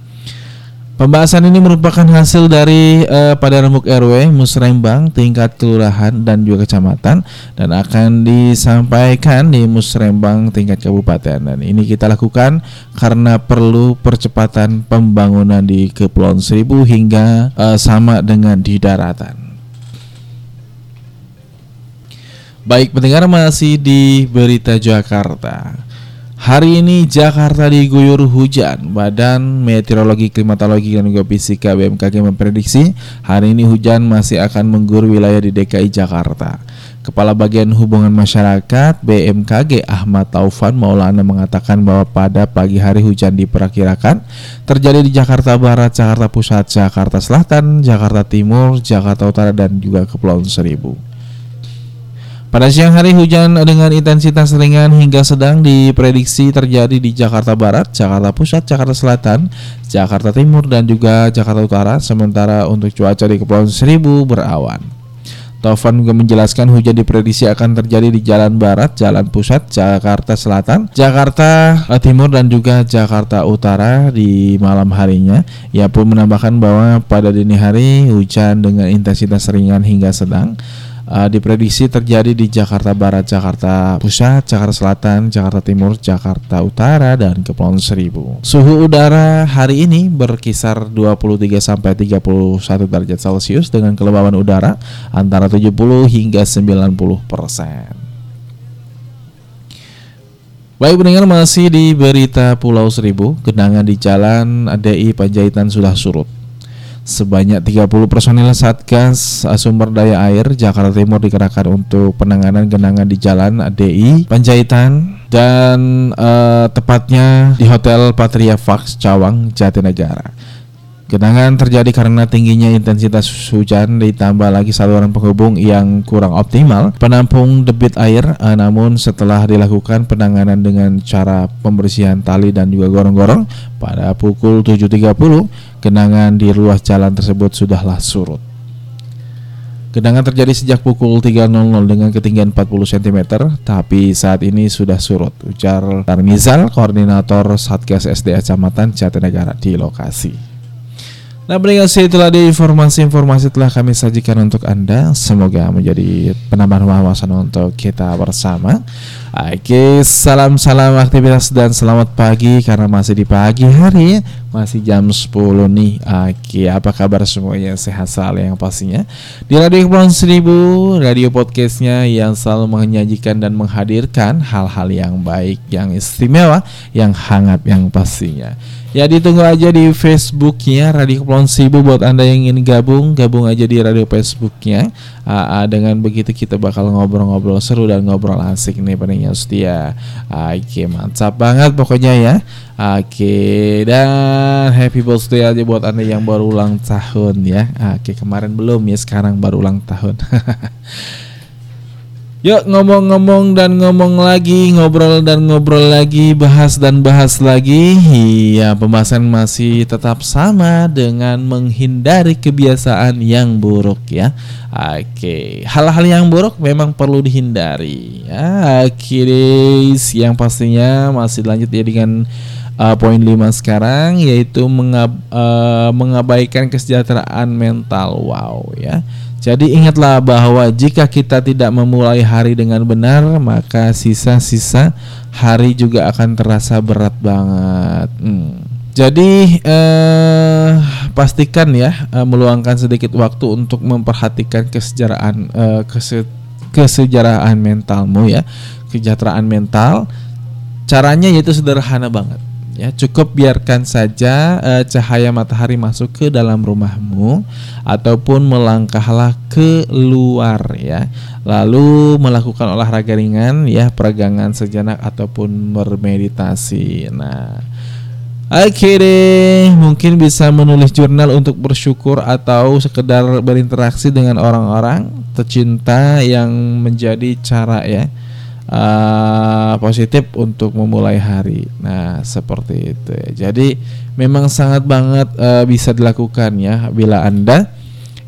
Pembahasan ini merupakan hasil dari eh, pada remuk RW Musrembang tingkat kelurahan dan juga kecamatan dan akan disampaikan di Musrembang tingkat kabupaten dan ini kita lakukan karena perlu percepatan pembangunan di Kepulauan Seribu hingga eh, sama dengan di daratan. Baik pendengar masih di berita Jakarta. Hari ini Jakarta diguyur hujan. Badan Meteorologi, Klimatologi dan juga Fisika BMKG memprediksi hari ini hujan masih akan mengguyur wilayah di DKI Jakarta. Kepala Bagian Hubungan Masyarakat BMKG Ahmad Taufan Maulana mengatakan bahwa pada pagi hari hujan diperkirakan terjadi di Jakarta Barat, Jakarta Pusat, Jakarta Selatan, Jakarta Timur, Jakarta Utara dan juga Kepulauan Seribu. Pada siang hari hujan dengan intensitas ringan hingga sedang diprediksi terjadi di Jakarta Barat, Jakarta Pusat, Jakarta Selatan, Jakarta Timur dan juga Jakarta Utara. Sementara untuk cuaca di Kepulauan Seribu berawan. Taufan juga menjelaskan hujan diprediksi akan terjadi di Jalan Barat, Jalan Pusat, Jakarta Selatan, Jakarta Timur dan juga Jakarta Utara di malam harinya. Ia pun menambahkan bahwa pada dini hari hujan dengan intensitas ringan hingga sedang uh, diprediksi terjadi di Jakarta Barat, Jakarta Pusat, Jakarta Selatan, Jakarta Timur, Jakarta Utara dan Kepulauan Seribu. Suhu udara hari ini berkisar 23 sampai 31 derajat Celcius dengan kelembaban udara antara 70 hingga 90 persen. Baik pendengar masih di berita Pulau Seribu, genangan di jalan DI Panjaitan sudah surut. Sebanyak 30 personil Satgas Sumber Daya Air Jakarta Timur dikerahkan untuk penanganan genangan di Jalan DI Panjaitan dan eh, tepatnya di Hotel Patria Fax Cawang Jatinegara. Genangan terjadi karena tingginya intensitas hujan ditambah lagi saluran penghubung yang kurang optimal penampung debit air eh, namun setelah dilakukan penanganan dengan cara pembersihan tali dan juga gorong-gorong pada pukul 7.30 genangan di ruas jalan tersebut sudahlah surut. Genangan terjadi sejak pukul 3.00 dengan ketinggian 40 cm, tapi saat ini sudah surut, ujar Tarmizal, koordinator Satgas SDA Kecamatan Jatinegara di lokasi. Nah, pendengar itulah di informasi-informasi telah kami sajikan untuk Anda. Semoga menjadi penambahan wawasan untuk kita bersama. Oke, salam-salam aktivitas dan selamat pagi karena masih di pagi hari, masih jam 10 nih. Oke, apa kabar semuanya? Sehat selalu yang pastinya. Di Radio Kepulauan Seribu, radio podcastnya yang selalu menyajikan dan menghadirkan hal-hal yang baik, yang istimewa, yang hangat, yang pastinya. Ya ditunggu aja di Facebooknya Radio Kepulauan Seribu buat anda yang ingin gabung gabung aja di radio Facebooknya. Aa, dengan begitu kita bakal ngobrol-ngobrol seru dan ngobrol asik nih pendengar setia. Oke, mantap banget pokoknya ya. Oke, dan happy birthday aja buat Anda yang baru ulang tahun ya. Oke, kemarin belum ya, sekarang baru ulang tahun. *laughs* Yuk ngomong-ngomong dan ngomong lagi, ngobrol dan ngobrol lagi, bahas dan bahas lagi. Iya, pembahasan masih tetap sama dengan menghindari kebiasaan yang buruk ya. Oke, hal-hal yang buruk memang perlu dihindari. Ya, oke, yang pastinya masih lanjut ya dengan uh, poin 5 sekarang yaitu mengab, uh, mengabaikan kesejahteraan mental. Wow ya. Jadi ingatlah bahwa jika kita tidak memulai hari dengan benar, maka sisa-sisa hari juga akan terasa berat banget. Hmm. Jadi eh, pastikan ya eh, meluangkan sedikit waktu untuk memperhatikan kesejahteraan eh, kese kesejahteraan mentalmu ya, kesejahteraan mental. Caranya yaitu sederhana banget ya cukup biarkan saja uh, cahaya matahari masuk ke dalam rumahmu ataupun melangkahlah ke luar ya. Lalu melakukan olahraga ringan ya peregangan sejenak ataupun bermeditasi. Nah Oke deh, mungkin bisa menulis jurnal untuk bersyukur atau sekedar berinteraksi dengan orang-orang tercinta yang menjadi cara ya uh, positif untuk memulai hari. Nah, seperti itu. Jadi memang sangat banget uh, bisa dilakukan ya bila Anda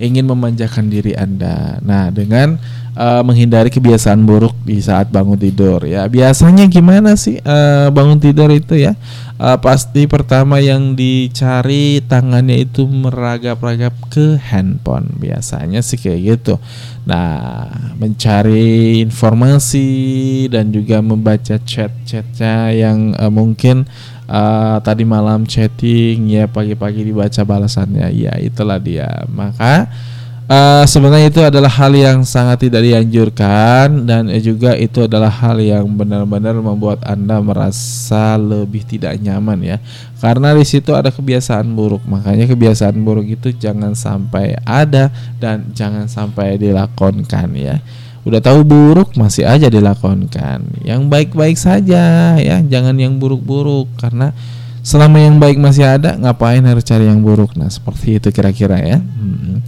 ingin memanjakan diri Anda. Nah, dengan uh, menghindari kebiasaan buruk di saat bangun tidur ya. Biasanya gimana sih uh, bangun tidur itu ya? Uh, pasti pertama yang dicari tangannya itu meragap-ragap ke handphone. Biasanya sih kayak gitu. Nah, mencari informasi dan juga membaca chat-chatnya yang uh, mungkin uh, tadi malam chatting ya pagi-pagi dibaca balasannya ya itulah dia maka uh, sebenarnya itu adalah hal yang sangat tidak dianjurkan dan juga itu adalah hal yang benar-benar membuat anda merasa lebih tidak nyaman ya. Karena di situ ada kebiasaan buruk. Makanya kebiasaan buruk itu jangan sampai ada dan jangan sampai dilakonkan ya. Udah tahu buruk masih aja dilakonkan. Yang baik-baik saja ya jangan yang buruk-buruk. Karena selama yang baik masih ada ngapain harus cari yang buruk? Nah seperti itu kira-kira ya. Hmm.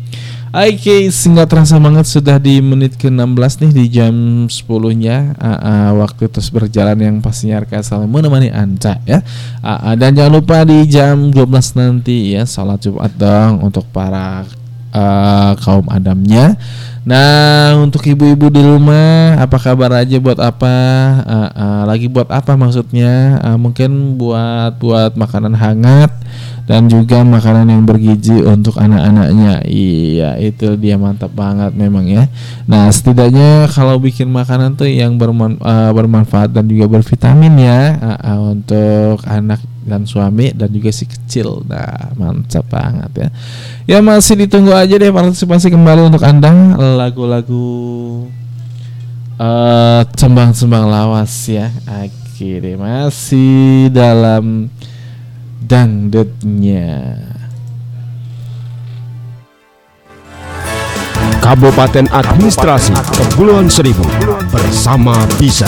Oke, singkat terasa banget sudah di menit ke-16 nih di jam 10-nya. Uh, uh, waktu terus berjalan yang pastinya RK selalu menemani Anda ya. Uh, dan jangan lupa di jam 12 nanti ya salat Jumat dong untuk para uh, kaum Adamnya. Nah, untuk ibu-ibu di rumah, apa kabar aja buat apa? Uh, uh, lagi buat apa maksudnya? Uh, mungkin buat buat makanan hangat dan juga makanan yang bergizi untuk anak-anaknya. Iya, itu dia mantap banget memang ya. Nah, setidaknya kalau bikin makanan tuh yang berman, uh, bermanfaat dan juga bervitamin ya uh, uh, untuk anak dan suami dan juga si kecil. Nah, mantap banget ya. Ya masih ditunggu aja deh partisipasi kembali untuk Anda lagu-lagu uh, cembang-cembang lawas ya. Akhirnya masih dalam dangdutnya. Kabupaten Administrasi Kepulauan Seribu bersama Bisa.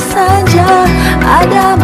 Saja. Ada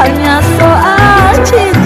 hanya soal cinta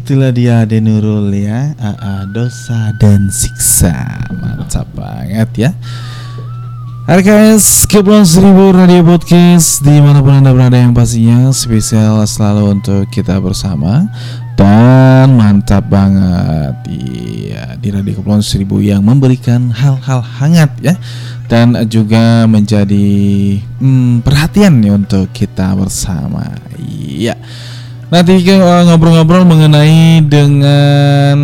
itulah dia Ade Nurul ya. Dosa dan siksa. Mantap banget ya. RKS Kepulauan Seribu Radio Podcast Di mana pun Anda berada yang pastinya Spesial selalu untuk kita bersama Dan mantap banget Iya di Radio Kepulauan Seribu yang memberikan hal-hal hangat ya Dan juga menjadi hmm, perhatian nih untuk kita bersama Iya Nanti kita ngobrol-ngobrol mengenai dengan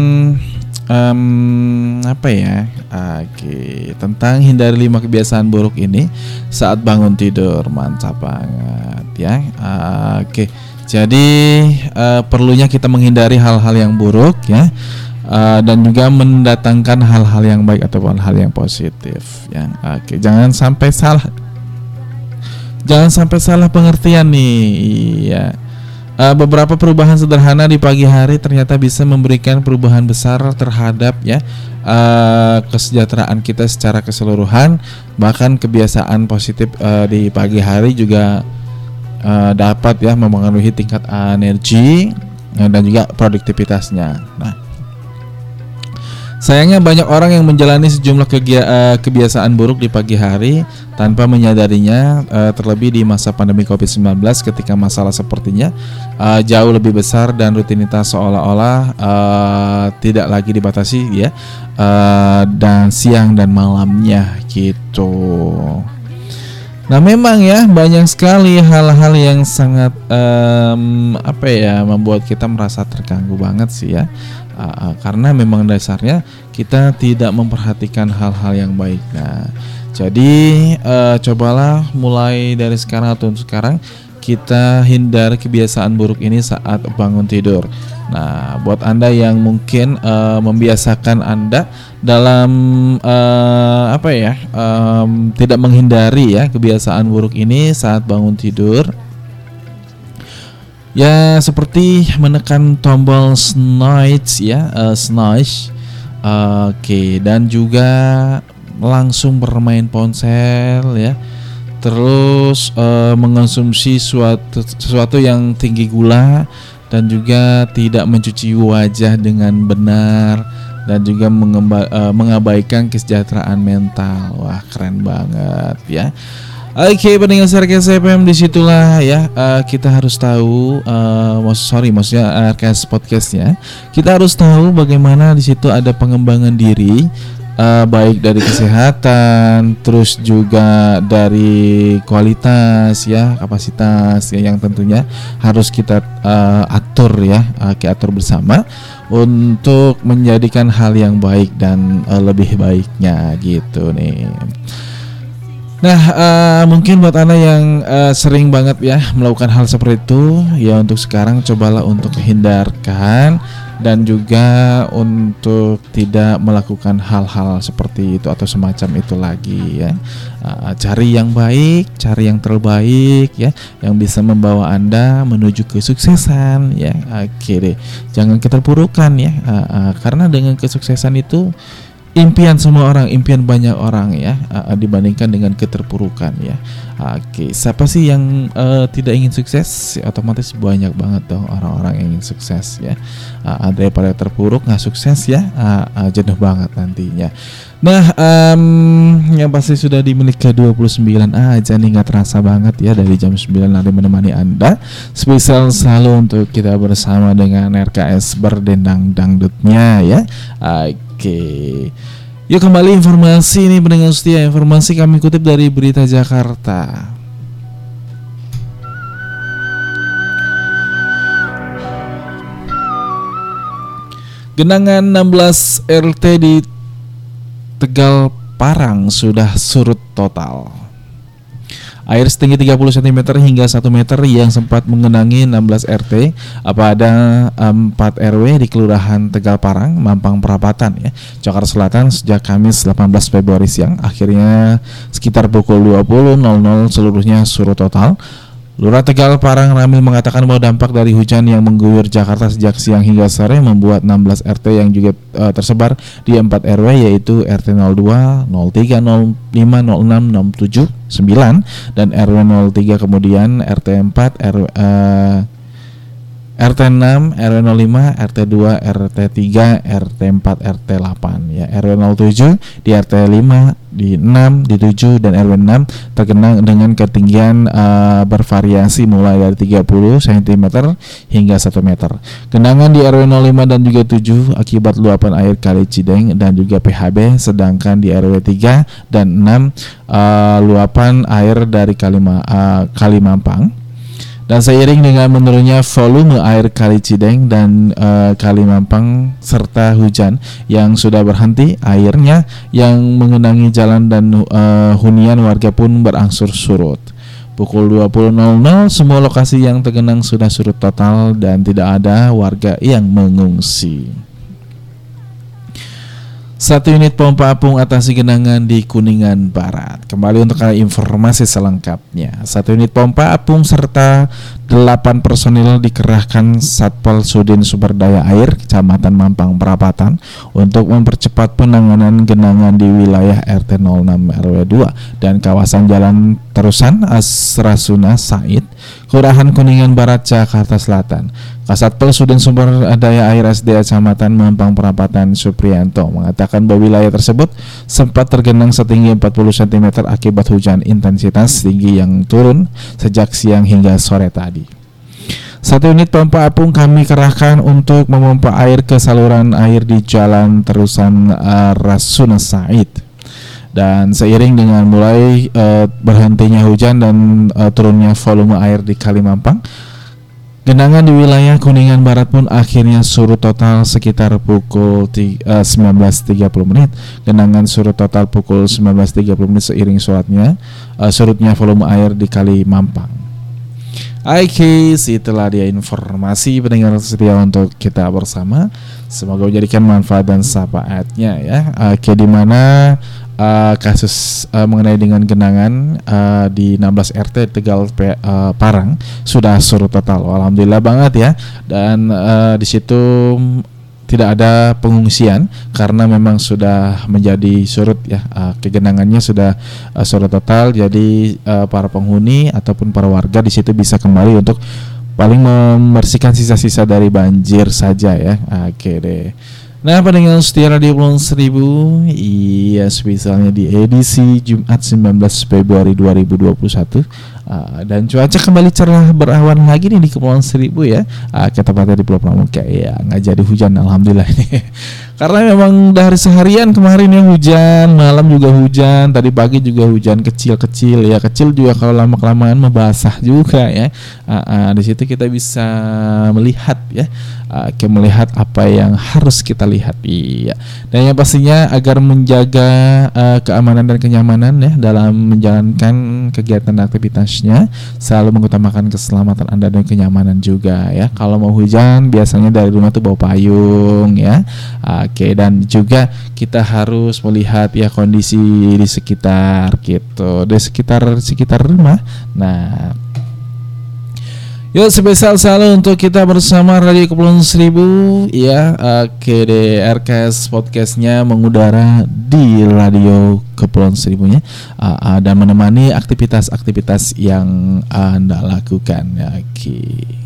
em, apa ya? Oke, tentang hindari lima kebiasaan buruk ini saat bangun tidur. Mantap banget ya. Oke. Jadi eh, perlunya kita menghindari hal-hal yang buruk ya. Eh, dan juga mendatangkan hal-hal yang baik ataupun hal yang positif ya. Oke, jangan sampai salah Jangan sampai salah pengertian nih. Iya. Uh, beberapa perubahan sederhana di pagi hari ternyata bisa memberikan perubahan besar terhadap ya uh, kesejahteraan kita secara keseluruhan bahkan kebiasaan positif uh, di pagi hari juga uh, dapat ya mempengaruhi tingkat energi dan juga produktivitasnya. Nah, Sayangnya banyak orang yang menjalani sejumlah eh, kebiasaan buruk di pagi hari tanpa menyadarinya eh, terlebih di masa pandemi Covid-19 ketika masalah sepertinya eh, jauh lebih besar dan rutinitas seolah-olah tidak lagi dibatasi ya dan siang dan malamnya gitu. Nah memang ya banyak sekali hal-hal yang sangat em, apa ya membuat kita merasa terganggu banget sih ya Uh, uh, karena memang dasarnya kita tidak memperhatikan hal-hal yang baik. Nah jadi uh, cobalah mulai dari sekarang atau sekarang kita hindari kebiasaan buruk ini saat bangun tidur. Nah, buat anda yang mungkin uh, membiasakan anda dalam uh, apa ya, um, tidak menghindari ya kebiasaan buruk ini saat bangun tidur. Ya seperti menekan tombol snooze ya, uh. Oke, dan juga langsung bermain ponsel ya. Terus eh, mengonsumsi suatu sesuatu yang tinggi gula dan juga tidak mencuci wajah dengan benar dan juga eh, mengabaikan kesejahteraan mental. Wah, keren banget ya. Oke, pendengar RKS FM di situlah ya eh, kita harus tahu, mak- sorry maksudnya RKS podcastnya, kita harus tahu bagaimana di situ ada pengembangan diri, eh, baik dari kesehatan, terus juga dari kualitas ya, kapasitas ya yang tentunya harus kita eh, atur ya, kita atur bersama untuk menjadikan hal yang baik dan eh, lebih baiknya gitu nih. Nah, eh, mungkin buat anda yang eh, sering banget ya melakukan hal seperti itu, ya untuk sekarang cobalah untuk hindarkan dan juga untuk tidak melakukan hal-hal seperti itu atau semacam itu lagi ya. Eh, cari yang baik, cari yang terbaik ya, yang bisa membawa anda menuju kesuksesan ya. Oke deh, jangan keterpurukan ya, karena dengan kesuksesan itu impian semua orang, impian banyak orang ya uh, dibandingkan dengan keterpurukan ya. Oke, siapa sih yang uh, tidak ingin sukses? Otomatis banyak banget dong orang-orang yang ingin sukses ya. Uh, daripada terpuruk nggak sukses ya, uh, uh, jenuh banget nantinya. Nah, em, yang pasti sudah di menit ke 29 aja nih nggak terasa banget ya dari jam 9 nanti menemani Anda. Spesial selalu untuk kita bersama dengan RKS berdendang dangdutnya ya. Oke. Yuk kembali informasi ini pendengar setia. Informasi kami kutip dari Berita Jakarta. Genangan 16 RT di Tegal Parang sudah surut total. Air setinggi 30 cm hingga 1 meter yang sempat mengenangi 16 RT pada 4 RW di Kelurahan Tegal Parang, Mampang Perapatan ya, Jakarta Selatan sejak Kamis 18 Februari siang. Akhirnya sekitar pukul 20.00 seluruhnya surut total. Lurah Tegal Parang Ramil mengatakan bahwa dampak dari hujan yang mengguyur Jakarta sejak siang hingga sore membuat 16 RT yang juga uh, tersebar di 4 RW yaitu RT 02, 03, 05, 06, 67, 9 dan RW 03 kemudian RT 4, RW, uh, RT 6, RW 05, RT 2, RT 3, RT 4, RT 8 ya. RW 07 di RT 5, di 6, di 7 dan RW 6 tergenang dengan ketinggian uh, bervariasi mulai dari 30 cm hingga 1 meter. Genangan di RW 05 dan juga 7 akibat luapan air Kali Cideng dan juga PHB sedangkan di RW 3 dan 6 uh, luapan air dari Kalima, uh, Kalimampang dan seiring dengan menurunnya volume air Kali Cideng dan uh, Kali Mampang serta hujan yang sudah berhenti, airnya yang mengenangi jalan dan uh, hunian warga pun berangsur surut. Pukul 20.00 semua lokasi yang tergenang sudah surut total dan tidak ada warga yang mengungsi. Satu unit pompa apung atasi genangan di Kuningan Barat. Kembali untuk informasi selengkapnya. Satu unit pompa apung serta delapan personil dikerahkan Satpol Sudin Sumber Daya Air Kecamatan Mampang Perapatan untuk mempercepat penanganan genangan di wilayah RT 06 RW 2 dan kawasan Jalan Terusan Asrasuna Said, Kelurahan Kuningan Barat, Jakarta Selatan. Kasatpol Sudin Sumber Daya Air SDA Kecamatan Mampang Perapatan Suprianto mengatakan bahwa wilayah tersebut sempat tergenang setinggi 40 cm akibat hujan intensitas tinggi yang turun sejak siang hingga sore tadi. Satu unit pompa apung kami kerahkan untuk memompa air ke saluran air di Jalan Terusan uh, Rasuna Said dan seiring dengan mulai uh, berhentinya hujan dan uh, turunnya volume air di Kalimampang Genangan di wilayah Kuningan Barat pun akhirnya surut total sekitar pukul 19.30 menit. Genangan surut total pukul 19.30 menit seiring surutnya uh, surutnya volume air di Kali Mampang. Oke, itulah dia informasi pendengar setia untuk kita bersama. Semoga menjadikan manfaat dan sapaatnya ya. Oke, di mana uh, kasus uh, mengenai dengan genangan uh, di 16 RT Tegal P, uh, Parang sudah surut total. Alhamdulillah banget ya. Dan uh, di situ tidak ada pengungsian karena memang sudah menjadi surut ya uh, kegenangannya sudah uh, surut total. Jadi uh, para penghuni ataupun para warga di situ bisa kembali untuk paling membersihkan sisa-sisa dari banjir saja ya. Oke deh. Nah pendengar setia Radio Pulau Seribu Iya spesialnya di edisi Jumat 19 Februari 2021 uh, Dan cuaca kembali cerah berawan lagi nih di Kepulauan Seribu ya. Uh, Kita pada di Pulau Pramuka. Ya nggak jadi hujan Alhamdulillah. ini *laughs* Karena memang dari seharian kemarin ya hujan Malam juga hujan Tadi pagi juga hujan kecil-kecil Ya. Kecil juga kalau lama-kelamaan membasah juga ya. Uh, uh, Di situ kita bisa melihat ya. Uh, melihat apa yang harus kita lihat iya. Dan yang pastinya agar menjaga uh, keamanan dan kenyamanan ya dalam menjalankan kegiatan aktivitasnya selalu mengutamakan keselamatan anda dan kenyamanan juga ya. Kalau mau hujan biasanya dari rumah tuh bawa payung ya oke dan juga kita harus melihat ya kondisi di sekitar gitu. Di sekitar sekitar rumah. Nah. Yuk spesial selalu untuk kita bersama Radio Kepulauan Seribu. Ya Oke RKS podcastnya mengudara di Radio Kepulauan Seribunya. Uh, uh, Dan menemani aktivitas-aktivitas yang Anda lakukan. Ya, Oke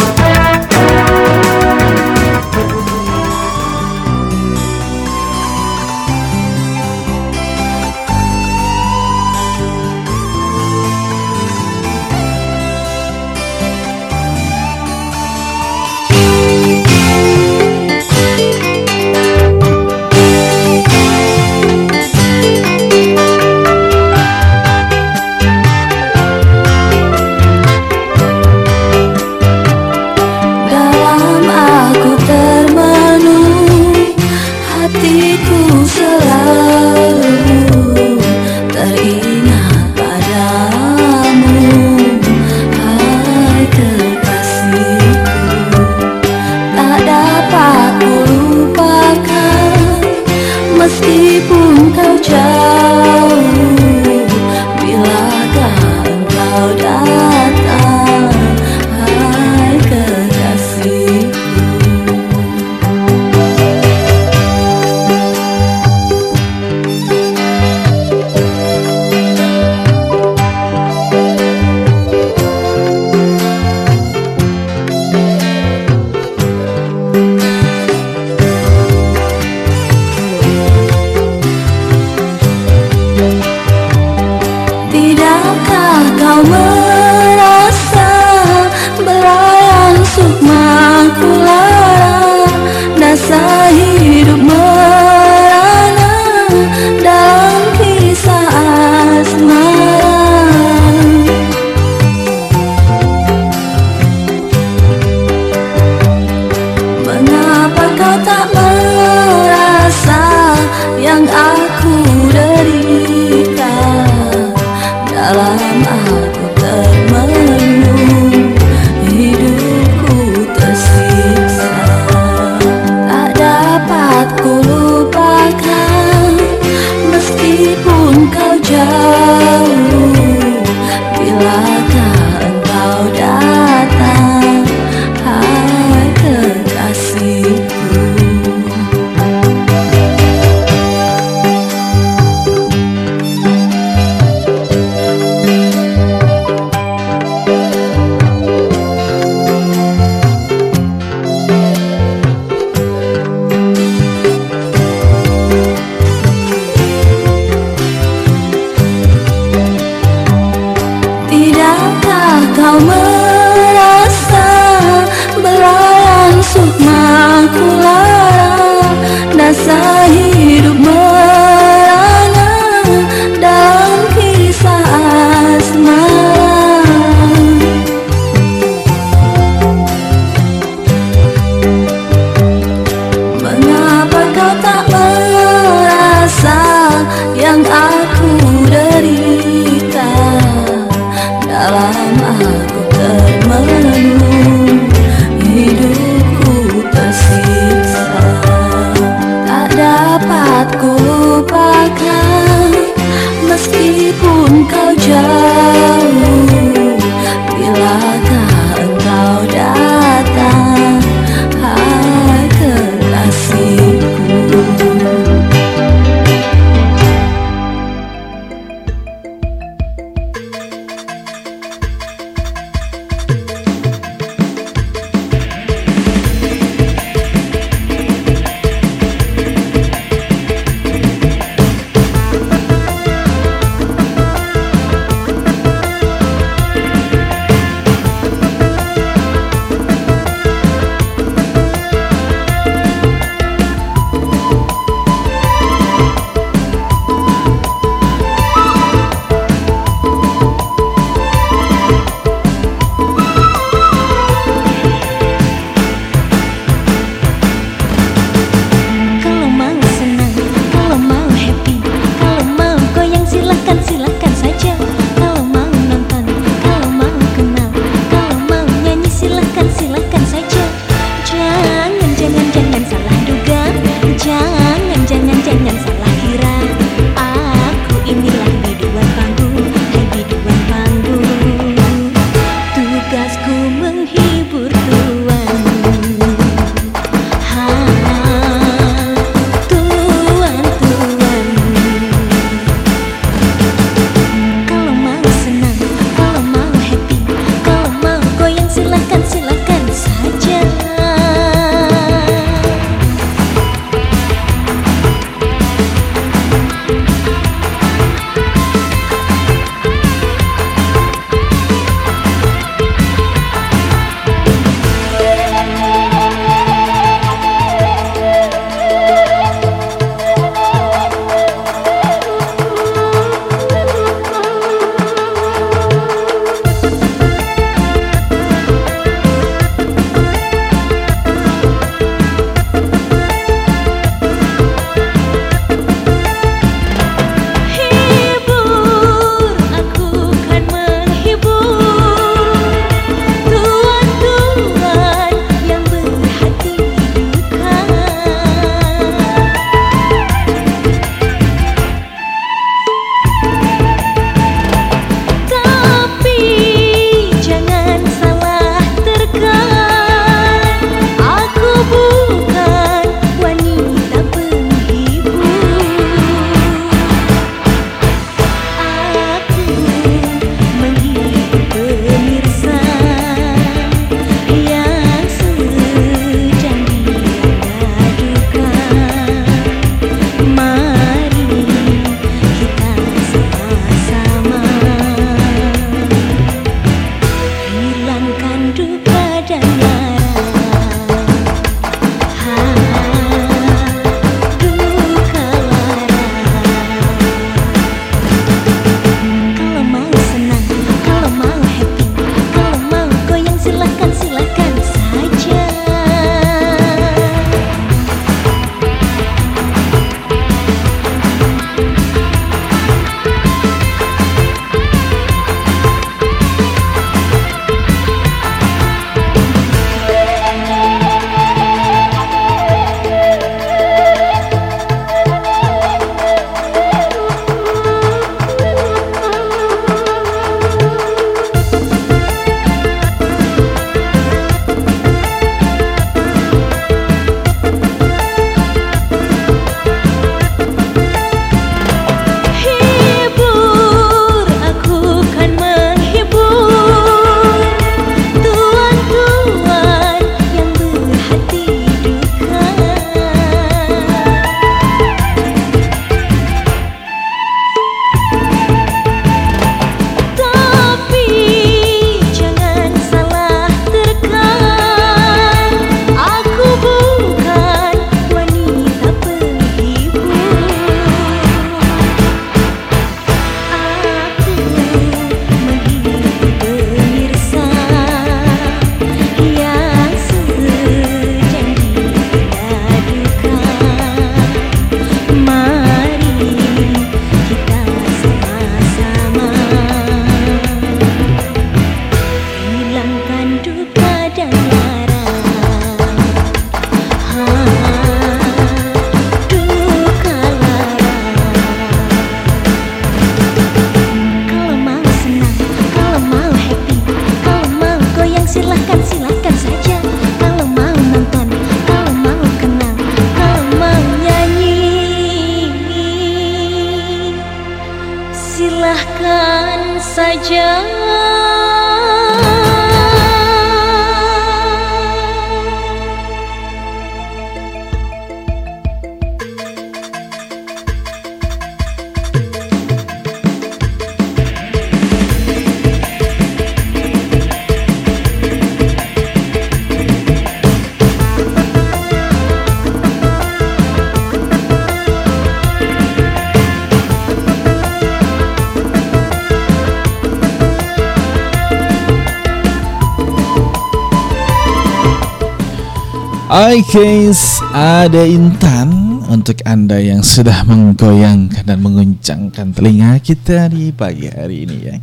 Oke, ada Intan untuk Anda yang sudah menggoyangkan dan menguncangkan telinga kita di pagi hari ini ya.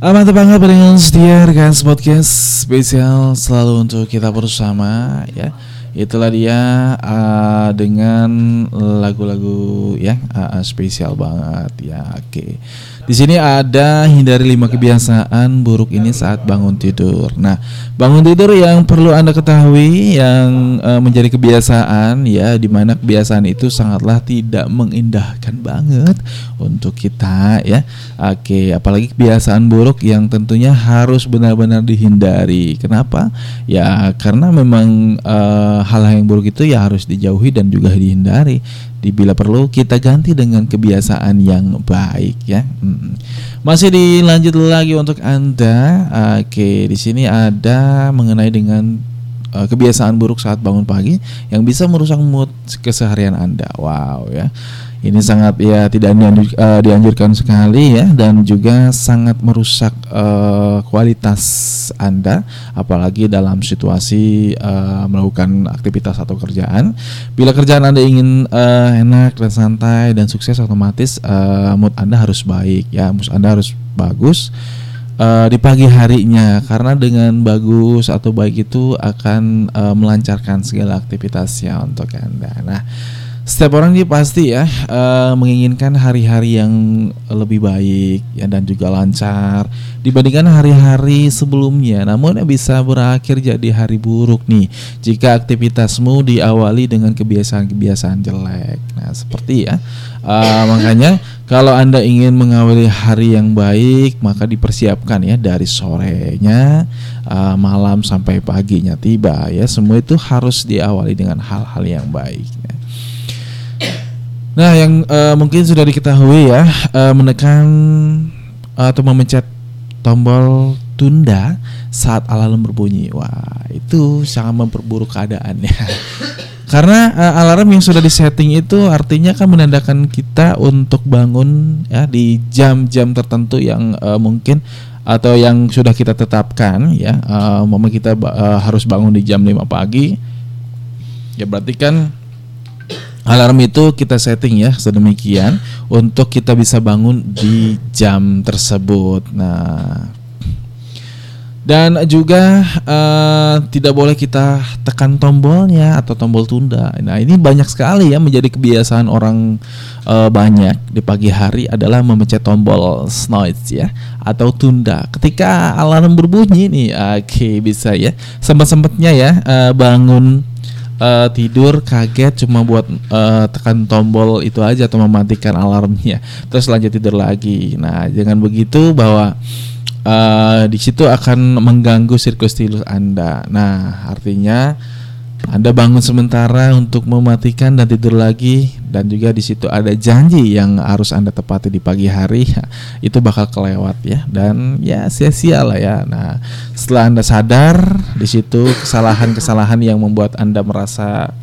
Amat banget dengan setia rekan podcast spesial selalu untuk kita bersama ya. Itulah dia uh, dengan lagu-lagu ya uh, spesial banget ya. Oke. Di sini ada hindari lima kebiasaan buruk ini saat bangun tidur. Nah, bangun tidur yang perlu Anda ketahui yang uh, menjadi kebiasaan ya di mana kebiasaan itu sangatlah tidak mengindahkan banget untuk kita ya. Oke, apalagi kebiasaan buruk yang tentunya harus benar-benar dihindari. Kenapa? Ya, karena memang uh, hal yang buruk itu ya harus dijauhi dan juga dihindari bila perlu kita ganti dengan kebiasaan yang baik ya. Masih dilanjut lagi untuk anda. Oke, di sini ada mengenai dengan uh, kebiasaan buruk saat bangun pagi yang bisa merusak mood keseharian anda. Wow ya. Ini sangat ya tidak uh, dianjurkan sekali ya dan juga sangat merusak uh, kualitas Anda apalagi dalam situasi uh, melakukan aktivitas atau kerjaan. Bila kerjaan Anda ingin uh, enak dan santai dan sukses otomatis uh, mood Anda harus baik ya, mood Anda harus bagus. Uh, di pagi harinya karena dengan bagus atau baik itu akan uh, melancarkan segala aktivitasnya untuk anda. Nah, setiap orang dia pasti ya uh, menginginkan hari-hari yang lebih baik ya dan juga lancar dibandingkan hari-hari sebelumnya. Namun bisa berakhir jadi hari buruk nih jika aktivitasmu diawali dengan kebiasaan-kebiasaan jelek. Nah seperti ya uh, makanya kalau anda ingin mengawali hari yang baik maka dipersiapkan ya dari sorenya uh, malam sampai paginya tiba ya semua itu harus diawali dengan hal-hal yang baik. Ya. Nah, yang uh, mungkin sudah diketahui ya, uh, menekan atau memencet tombol tunda saat alarm berbunyi. Wah, itu sangat memperburuk keadaannya. *laughs* Karena uh, alarm yang sudah disetting itu artinya kan menandakan kita untuk bangun ya di jam-jam tertentu yang uh, mungkin atau yang sudah kita tetapkan ya. Uh, momen kita uh, harus bangun di jam 5 pagi. Ya berarti kan Alarm itu kita setting ya sedemikian untuk kita bisa bangun di jam tersebut. Nah, dan juga uh, tidak boleh kita tekan tombolnya atau tombol tunda. Nah, ini banyak sekali ya menjadi kebiasaan orang uh, banyak di pagi hari adalah memencet tombol snooze ya atau tunda. Ketika alarm berbunyi nih, oke okay, bisa ya. Sempat-sempatnya ya uh, bangun uh, tidur kaget cuma buat uh, tekan tombol itu aja atau mematikan alarmnya. *laughs* Terus lanjut tidur lagi. Nah jangan begitu bahwa uh, di situ akan mengganggu siklus tidur anda. Nah artinya anda bangun sementara untuk mematikan dan tidur lagi dan juga di situ ada janji yang harus Anda tepati di pagi hari *laughs* itu bakal kelewat ya dan ya sia-sia lah ya. Nah, setelah Anda sadar di situ kesalahan-kesalahan yang membuat Anda merasa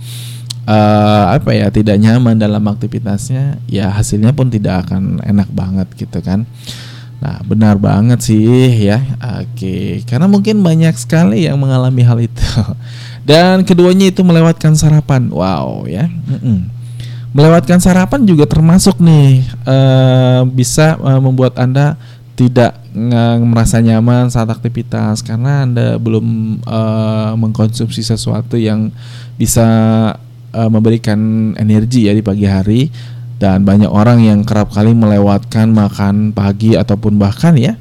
uh, apa ya tidak nyaman dalam aktivitasnya, ya hasilnya pun tidak akan enak banget gitu kan. Nah, benar banget sih ya. Oke, karena mungkin banyak sekali yang mengalami hal itu. *laughs* Dan keduanya itu melewatkan sarapan. Wow ya. Mm-mm. Melewatkan sarapan juga termasuk nih uh, bisa uh, membuat anda tidak merasa nyaman saat aktivitas karena anda belum uh, mengkonsumsi sesuatu yang bisa uh, memberikan energi ya di pagi hari dan banyak orang yang kerap kali melewatkan makan pagi ataupun bahkan ya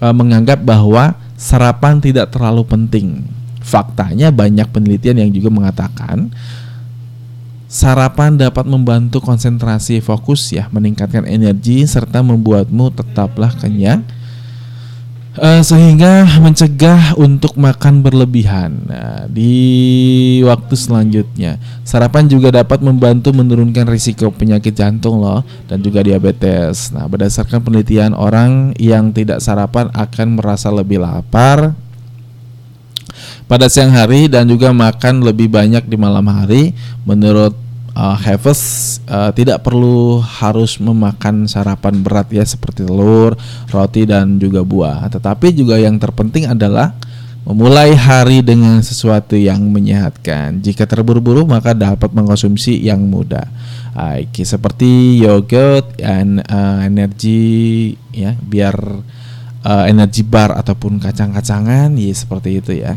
uh, menganggap bahwa sarapan tidak terlalu penting. Faktanya banyak penelitian yang juga mengatakan sarapan dapat membantu konsentrasi fokus ya, meningkatkan energi serta membuatmu tetaplah kenyang uh, sehingga mencegah untuk makan berlebihan. Nah, di waktu selanjutnya, sarapan juga dapat membantu menurunkan risiko penyakit jantung loh dan juga diabetes. Nah, berdasarkan penelitian orang yang tidak sarapan akan merasa lebih lapar, pada siang hari dan juga makan lebih banyak di malam hari menurut uh, Heves uh, tidak perlu harus memakan sarapan berat ya seperti telur, roti dan juga buah. Tetapi juga yang terpenting adalah Memulai hari dengan sesuatu yang menyehatkan. Jika terburu-buru maka dapat mengkonsumsi yang mudah. Oke, seperti yogurt dan uh, energi ya, biar uh, energi bar ataupun kacang-kacangan ya seperti itu ya.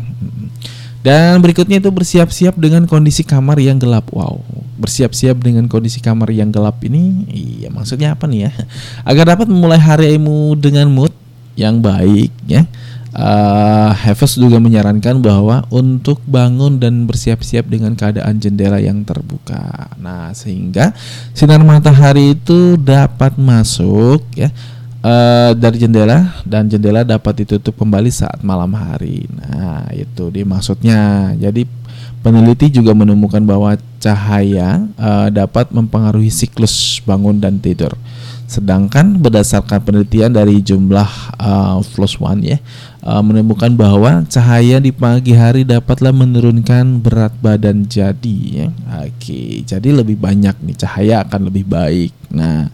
Dan berikutnya itu bersiap-siap dengan kondisi kamar yang gelap. Wow, bersiap-siap dengan kondisi kamar yang gelap ini, iya maksudnya apa nih ya? *laughs* Agar dapat memulai harimu dengan mood yang baik ya. Uh, Hafiz juga menyarankan bahwa untuk bangun dan bersiap-siap dengan keadaan jendela yang terbuka. Nah, sehingga sinar matahari itu dapat masuk ya uh, dari jendela dan jendela dapat ditutup kembali saat malam hari. Nah, itu dia maksudnya. Jadi peneliti juga menemukan bahwa cahaya uh, dapat mempengaruhi siklus bangun dan tidur. Sedangkan berdasarkan penelitian dari jumlah uh, Plus One ya uh, menemukan bahwa cahaya di pagi hari dapatlah menurunkan berat badan jadi ya. Oke, jadi lebih banyak nih cahaya akan lebih baik. Nah,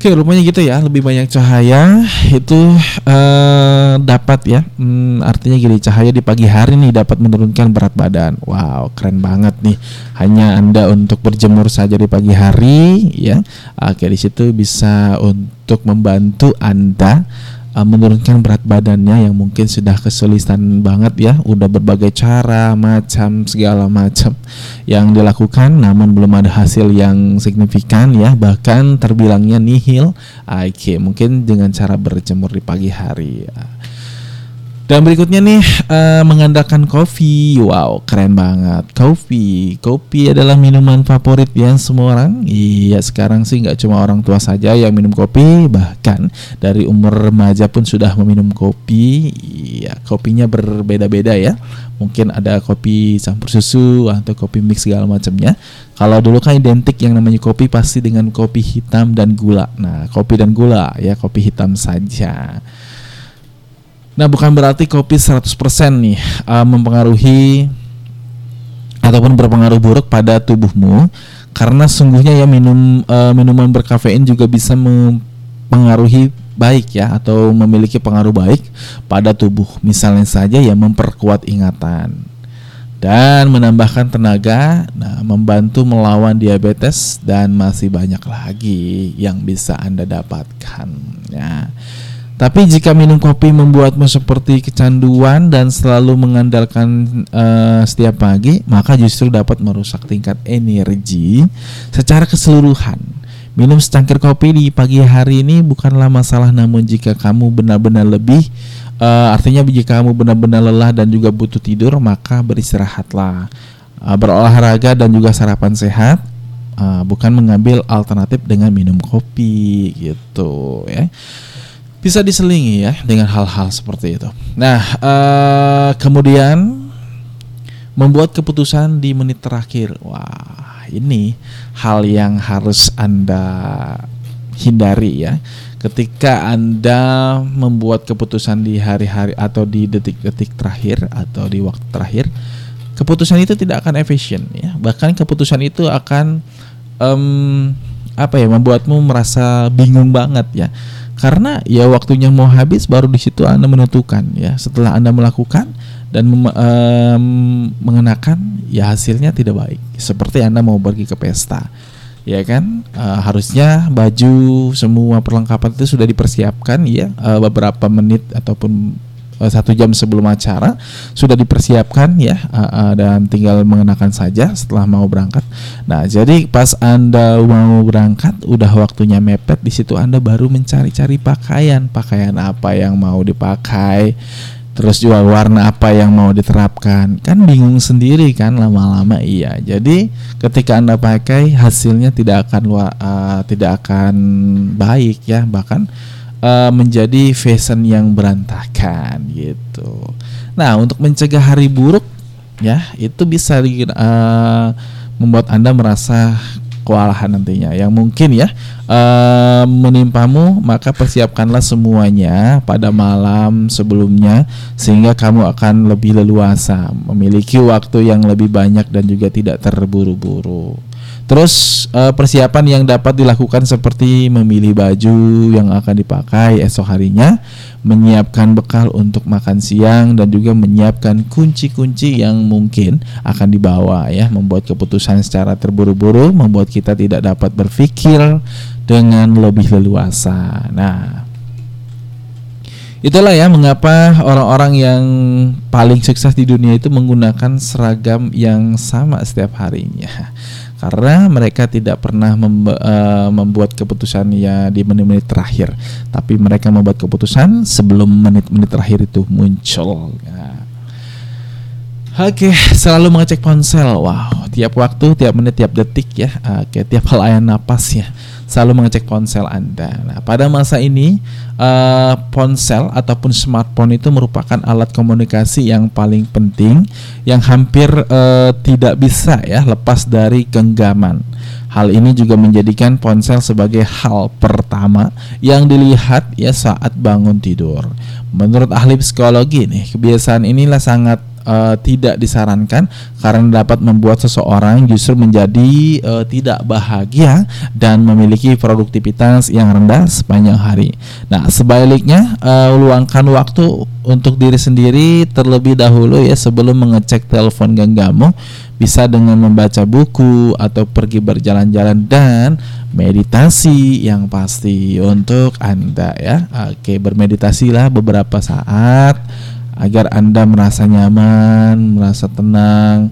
Oke, rupanya gitu ya. Lebih banyak cahaya itu uh, dapat ya. Hmm, artinya gini, cahaya di pagi hari nih dapat menurunkan berat badan. Wow, keren banget nih. Hanya Anda untuk berjemur saja di pagi hari ya. Oke, di situ bisa untuk membantu Anda uh, menurunkan berat badannya yang mungkin sudah kesulitan banget ya. Udah berbagai cara macam segala macam yang dilakukan namun belum ada hasil yang signifikan ya. Bahkan terbilangnya nihil. Oke mungkin dengan cara berjemur di pagi hari. Ya. Dan berikutnya nih uh, mengandalkan kopi. Wow, keren banget. Kopi, kopi adalah minuman favorit ya semua orang. Iya, sekarang sih nggak cuma orang tua saja yang minum kopi, bahkan dari umur remaja pun sudah meminum kopi. Iya, kopinya berbeda-beda ya. Mungkin ada kopi campur susu atau kopi mix segala macamnya. Kalau dulu kan identik yang namanya kopi pasti dengan kopi hitam dan gula. Nah, kopi dan gula ya, kopi hitam saja. Nah, bukan berarti kopi 100% nih uh, mempengaruhi ataupun berpengaruh buruk pada tubuhmu karena sungguhnya ya minum uh, minuman berkafein juga bisa mempengaruhi baik ya atau memiliki pengaruh baik pada tubuh. Misalnya saja ya memperkuat ingatan dan menambahkan tenaga, nah membantu melawan diabetes dan masih banyak lagi yang bisa Anda dapatkan. Ya. Tapi jika minum kopi membuatmu seperti kecanduan dan selalu mengandalkan uh, setiap pagi, maka justru dapat merusak tingkat energi secara keseluruhan. Minum secangkir kopi di pagi hari ini bukanlah masalah, namun jika kamu benar-benar lebih, uh, artinya jika kamu benar-benar lelah dan juga butuh tidur, maka beristirahatlah, uh, berolahraga dan juga sarapan sehat. Uh, bukan mengambil alternatif dengan minum kopi gitu ya bisa diselingi ya dengan hal-hal seperti itu. Nah, uh, kemudian membuat keputusan di menit terakhir. Wah, ini hal yang harus Anda hindari ya. Ketika Anda membuat keputusan di hari-hari atau di detik-detik terakhir atau di waktu terakhir, keputusan itu tidak akan efisien ya. Bahkan keputusan itu akan um, apa ya membuatmu merasa bingung banget ya karena ya waktunya mau habis baru di situ anda menentukan ya. Setelah anda melakukan dan um, mengenakan ya hasilnya tidak baik. Seperti anda mau pergi ke pesta ya kan? Uh, harusnya baju semua perlengkapan itu sudah dipersiapkan ya. Uh, beberapa menit ataupun satu jam sebelum acara sudah dipersiapkan ya uh, uh, dan tinggal mengenakan saja setelah mau berangkat. Nah jadi pas anda mau berangkat udah waktunya mepet di situ anda baru mencari-cari pakaian. Pakaian apa yang mau dipakai? Terus juga warna apa yang mau diterapkan? Kan bingung sendiri kan lama-lama iya. Jadi ketika anda pakai hasilnya tidak akan uh, tidak akan baik ya. Bahkan uh, menjadi fashion yang berantakan gitu. Nah, untuk mencegah hari buruk ya, itu bisa uh, membuat Anda merasa kewalahan nantinya yang mungkin ya uh, menimpamu maka persiapkanlah semuanya pada malam sebelumnya sehingga kamu akan lebih leluasa memiliki waktu yang lebih banyak dan juga tidak terburu-buru Terus eh, persiapan yang dapat dilakukan seperti memilih baju yang akan dipakai esok harinya, menyiapkan bekal untuk makan siang dan juga menyiapkan kunci-kunci yang mungkin akan dibawa ya, membuat keputusan secara terburu-buru membuat kita tidak dapat berpikir dengan lebih leluasa. Nah, Itulah ya mengapa orang-orang yang paling sukses di dunia itu menggunakan seragam yang sama setiap harinya. Karena mereka tidak pernah eh, membuat keputusan ya di menit-menit terakhir, tapi mereka membuat keputusan sebelum menit-menit terakhir itu muncul. Ya. Oke, selalu mengecek ponsel. Wow, tiap waktu, tiap menit, tiap detik ya. Oke, tiap helayan napas ya. Selalu mengecek ponsel Anda. Nah, pada masa ini eh, ponsel ataupun smartphone itu merupakan alat komunikasi yang paling penting yang hampir eh, tidak bisa ya lepas dari genggaman. Hal ini juga menjadikan ponsel sebagai hal pertama yang dilihat ya saat bangun tidur. Menurut ahli psikologi nih, kebiasaan inilah sangat eh, tidak disarankan karena dapat membuat seseorang justru menjadi eh, tidak bahagia dan memiliki produktivitas yang rendah sepanjang hari. Nah, sebaliknya eh, luangkan waktu untuk diri sendiri terlebih dahulu ya sebelum mengecek telepon genggammu bisa dengan membaca buku atau pergi berjalan-jalan dan meditasi yang pasti untuk Anda ya. Oke, bermeditasilah beberapa saat agar Anda merasa nyaman, merasa tenang,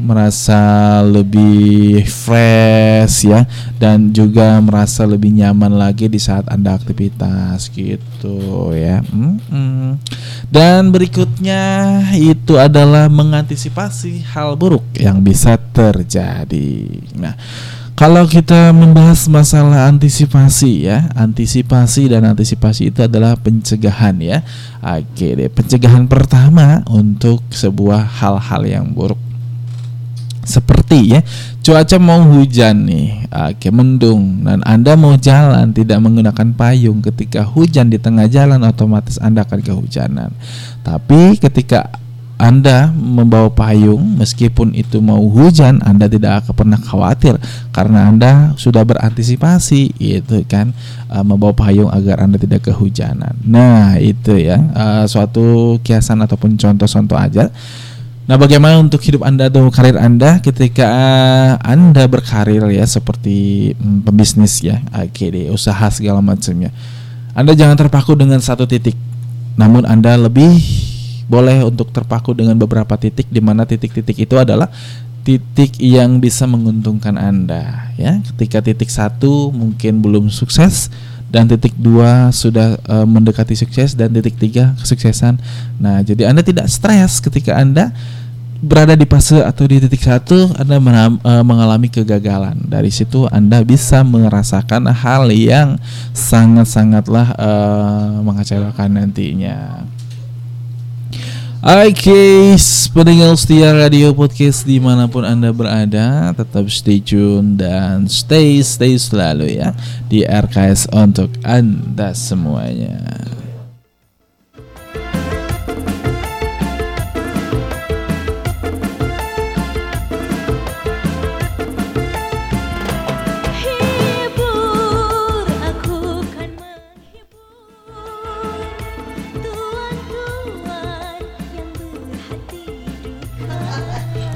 merasa lebih fresh ya dan juga merasa lebih nyaman lagi di saat Anda aktivitas gitu ya. Mm-mm. Dan berikutnya itu adalah mengantisipasi hal buruk yang bisa terjadi. Nah, kalau kita membahas masalah antisipasi ya, antisipasi dan antisipasi itu adalah pencegahan ya. Oke deh, pencegahan pertama untuk sebuah hal-hal yang buruk seperti ya cuaca mau hujan nih oke mendung dan anda mau jalan tidak menggunakan payung ketika hujan di tengah jalan otomatis anda akan kehujanan tapi ketika anda membawa payung meskipun itu mau hujan Anda tidak akan pernah khawatir karena Anda sudah berantisipasi itu kan uh, membawa payung agar Anda tidak kehujanan. Nah, itu ya uh, suatu kiasan ataupun contoh-contoh aja Nah, bagaimana untuk hidup Anda atau karir Anda ketika uh, Anda berkarir ya seperti mm, pembisnis ya, deh, usaha segala macamnya. Anda jangan terpaku dengan satu titik. Namun Anda lebih boleh untuk terpaku dengan beberapa titik di mana titik-titik itu adalah titik yang bisa menguntungkan Anda ya. Ketika titik satu mungkin belum sukses dan titik dua sudah uh, mendekati sukses dan titik tiga kesuksesan. Nah, jadi Anda tidak stres ketika Anda berada di fase atau di titik satu Anda uh, mengalami kegagalan. Dari situ Anda bisa merasakan hal yang sangat-sangatlah uh, mengecewakan nantinya. Oke, pendengar setia radio podcast di mana pun anda berada, tetap stay tune dan stay stay selalu ya di RKS untuk anda semuanya.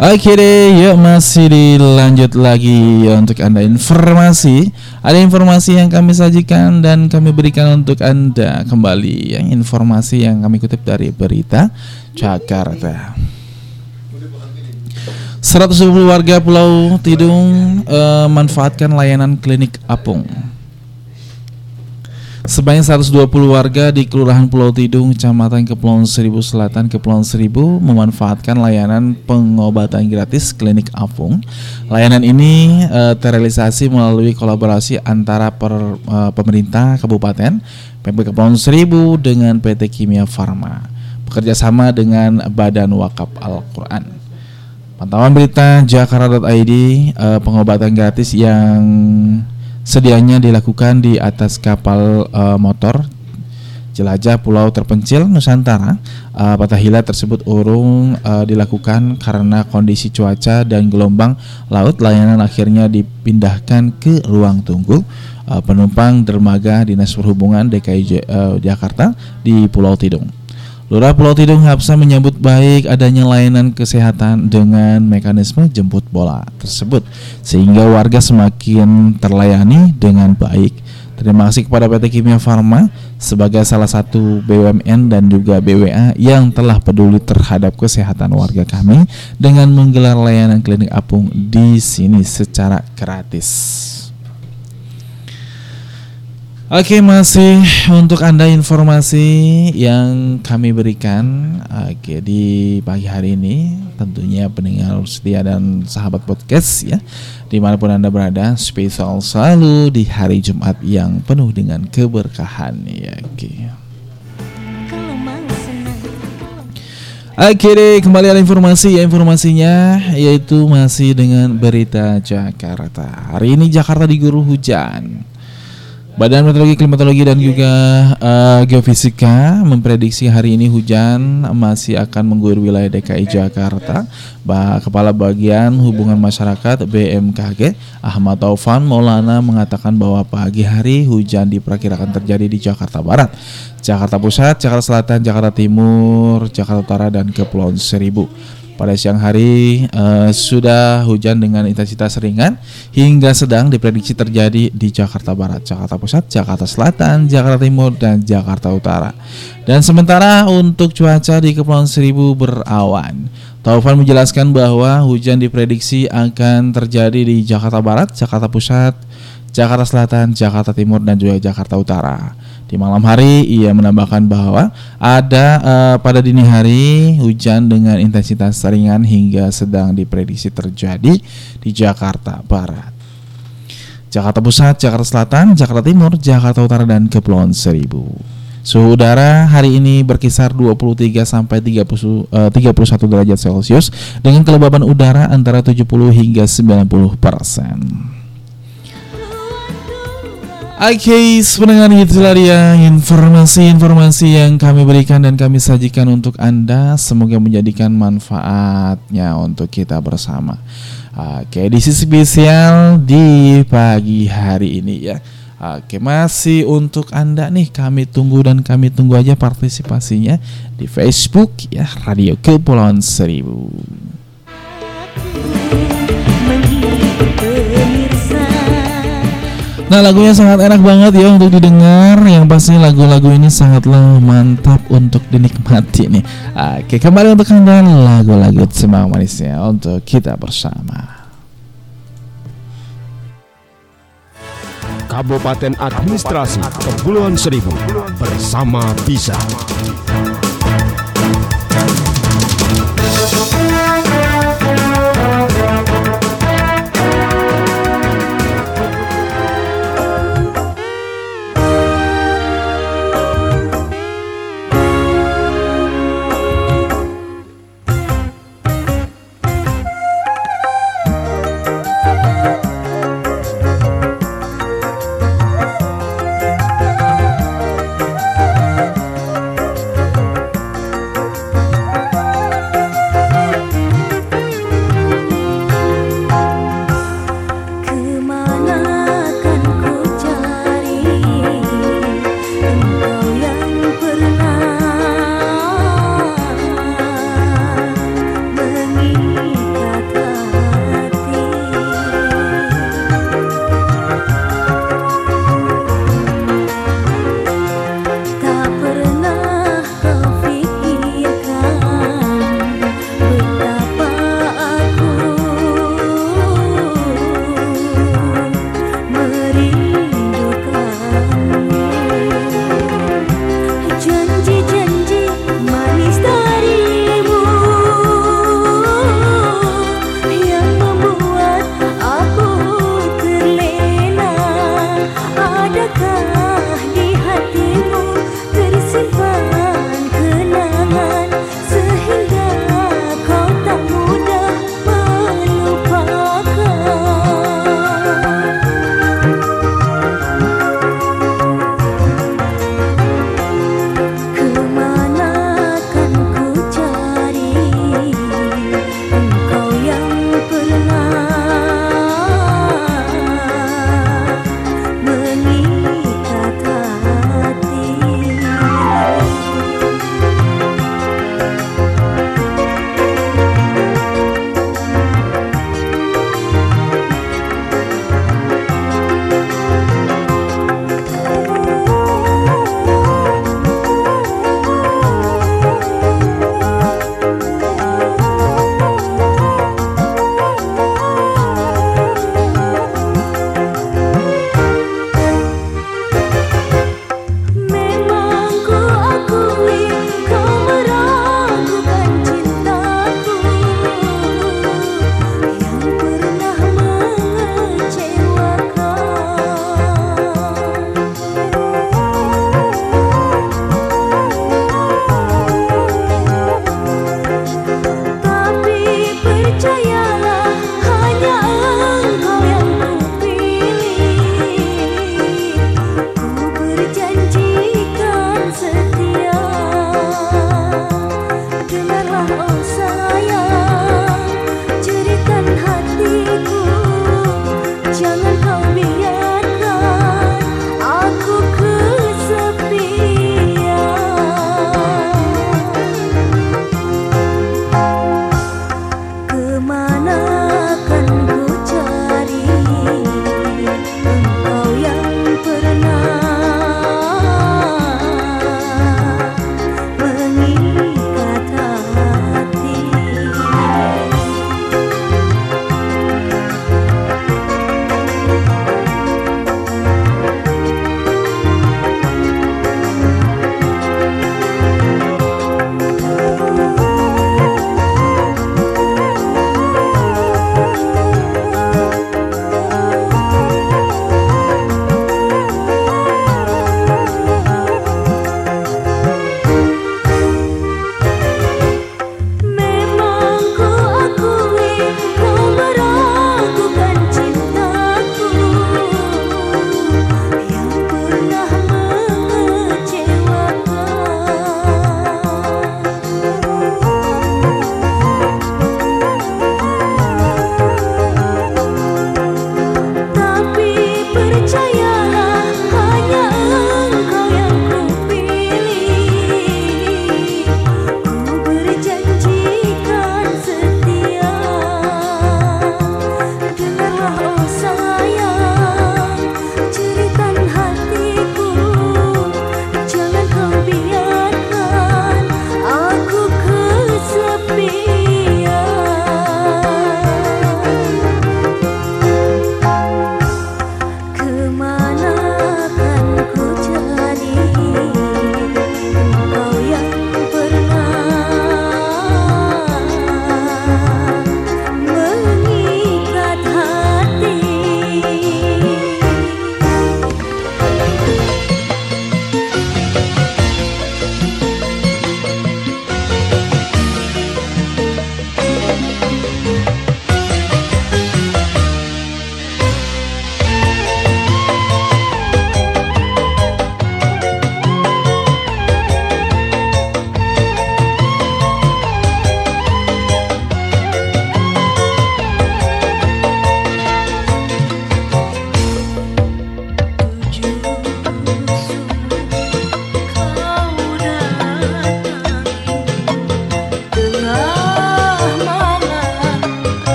Oke deh, yuk masih dilanjut lagi ya untuk anda informasi. Ada informasi yang kami sajikan dan kami berikan untuk anda kembali yang informasi yang kami kutip dari berita Jakarta. 120 warga Pulau Tidung eh, manfaatkan layanan klinik apung. Sebanyak 120 warga di Kelurahan Pulau Tidung, Kecamatan Kepulauan Seribu Selatan, Kepulauan Seribu memanfaatkan layanan pengobatan gratis klinik apung. Layanan ini eh, terrealisasi melalui kolaborasi antara per- eh, pemerintah kabupaten, PMK Kepulauan Seribu dengan PT Kimia Farma, bekerjasama dengan Badan Wakaf Al-Quran. Pantauan berita Jakarta.id eh, pengobatan gratis yang sedianya dilakukan di atas kapal eh, motor. jelajah pulau terpencil Nusantara. Uh, Patahila tersebut urung uh, dilakukan karena kondisi cuaca dan gelombang laut. Layanan akhirnya dipindahkan ke ruang tunggu uh, penumpang dermaga Dinas Perhubungan DKI J- uh, Jakarta di Pulau Tidung. Lurah Pulau Tidung Hapsa menyambut baik adanya layanan kesehatan dengan mekanisme jemput bola tersebut sehingga warga semakin terlayani dengan baik. Terima kasih kepada PT Kimia Farma sebagai salah satu BUMN dan juga BWA yang telah peduli terhadap kesehatan warga kami dengan menggelar layanan klinik apung di sini secara gratis. Oke masih untuk anda informasi yang kami berikan Oke di pagi hari ini tentunya pendengar setia dan sahabat podcast ya di mana pun anda berada spesial selalu di hari Jumat yang penuh dengan keberkahan ya Oke. Oke deh kembali ada informasi ya informasinya yaitu masih dengan berita Jakarta. Hari ini Jakarta diguyur hujan Badan Meteorologi, Klimatologi dan juga eh, Geofisika memprediksi hari ini hujan masih akan mengguyur wilayah DKI Jakarta. Ba Kepala Bagian Hubungan Masyarakat BMKG Ahmad Taufan Maulana mengatakan bahwa pagi hari hujan diperkirakan terjadi di Jakarta Barat, Jakarta Pusat, Jakarta Selatan, Jakarta Timur, Jakarta Utara dan Kepulauan Seribu. Pada siang hari eh, sudah hujan dengan intensitas ringan hingga sedang diprediksi terjadi di Jakarta Barat, Jakarta Pusat, Jakarta Selatan, Jakarta Timur, dan Jakarta Utara. Dan sementara untuk cuaca di Kepulauan Seribu berawan. Taufan menjelaskan bahwa hujan diprediksi akan terjadi di Jakarta Barat, Jakarta Pusat, Jakarta Selatan, Jakarta Timur, dan juga Jakarta Utara. Di malam hari ia menambahkan bahwa ada eh, pada dini hari hujan dengan intensitas ringan hingga sedang diprediksi terjadi di Jakarta Barat. Jakarta Pusat, Jakarta Selatan, Jakarta Timur, Jakarta Utara dan Kepulauan Seribu. Suhu udara hari ini berkisar 23 sampai 30, eh, 31 derajat Celcius dengan kelembaban udara antara 70 hingga 90 persen. Oke, pendengar itulah dia informasi-informasi yang kami berikan dan kami sajikan untuk Anda. Semoga menjadikan manfaatnya untuk kita bersama. Oke, edisi spesial di pagi hari ini ya. Oke, masih untuk Anda nih kami tunggu dan kami tunggu aja partisipasinya di Facebook ya Radio Kepulauan Seribu. Nah lagunya sangat enak banget ya untuk didengar. Yang pasti lagu-lagu ini sangatlah mantap untuk dinikmati nih. Oke kembali untuk anda lagu-lagu semang manisnya untuk kita bersama. Kabupaten Administrasi Kepulauan Seribu bersama Bisa.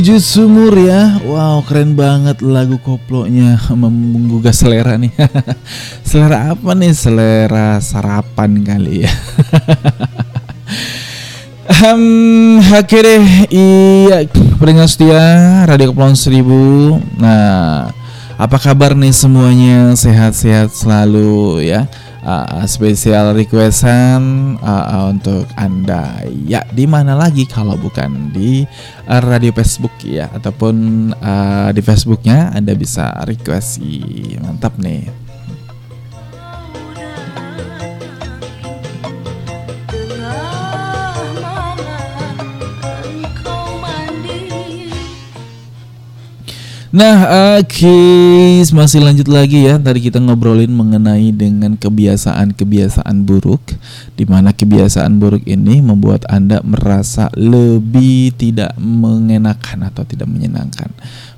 Setuju sumur ya. Wow, keren banget lagu koplonya *laughs* menggugah selera nih. *laughs* selera apa nih? Selera sarapan kali ya. *laughs* Oke deh, iya peringkat setia Radio Kepulauan Seribu. Nah, apa kabar nih semuanya? Sehat-sehat selalu ya uh, spesial requestan uh, untuk anda. Ya di mana lagi kalau bukan di uh, radio Facebook ya? Ataupun uh, di Facebooknya anda bisa request. Mantap nih Nah, oke, masih lanjut lagi ya. Tadi kita ngobrolin mengenai dengan kebiasaan-kebiasaan buruk, di mana kebiasaan buruk ini membuat Anda merasa lebih tidak mengenakan atau tidak menyenangkan.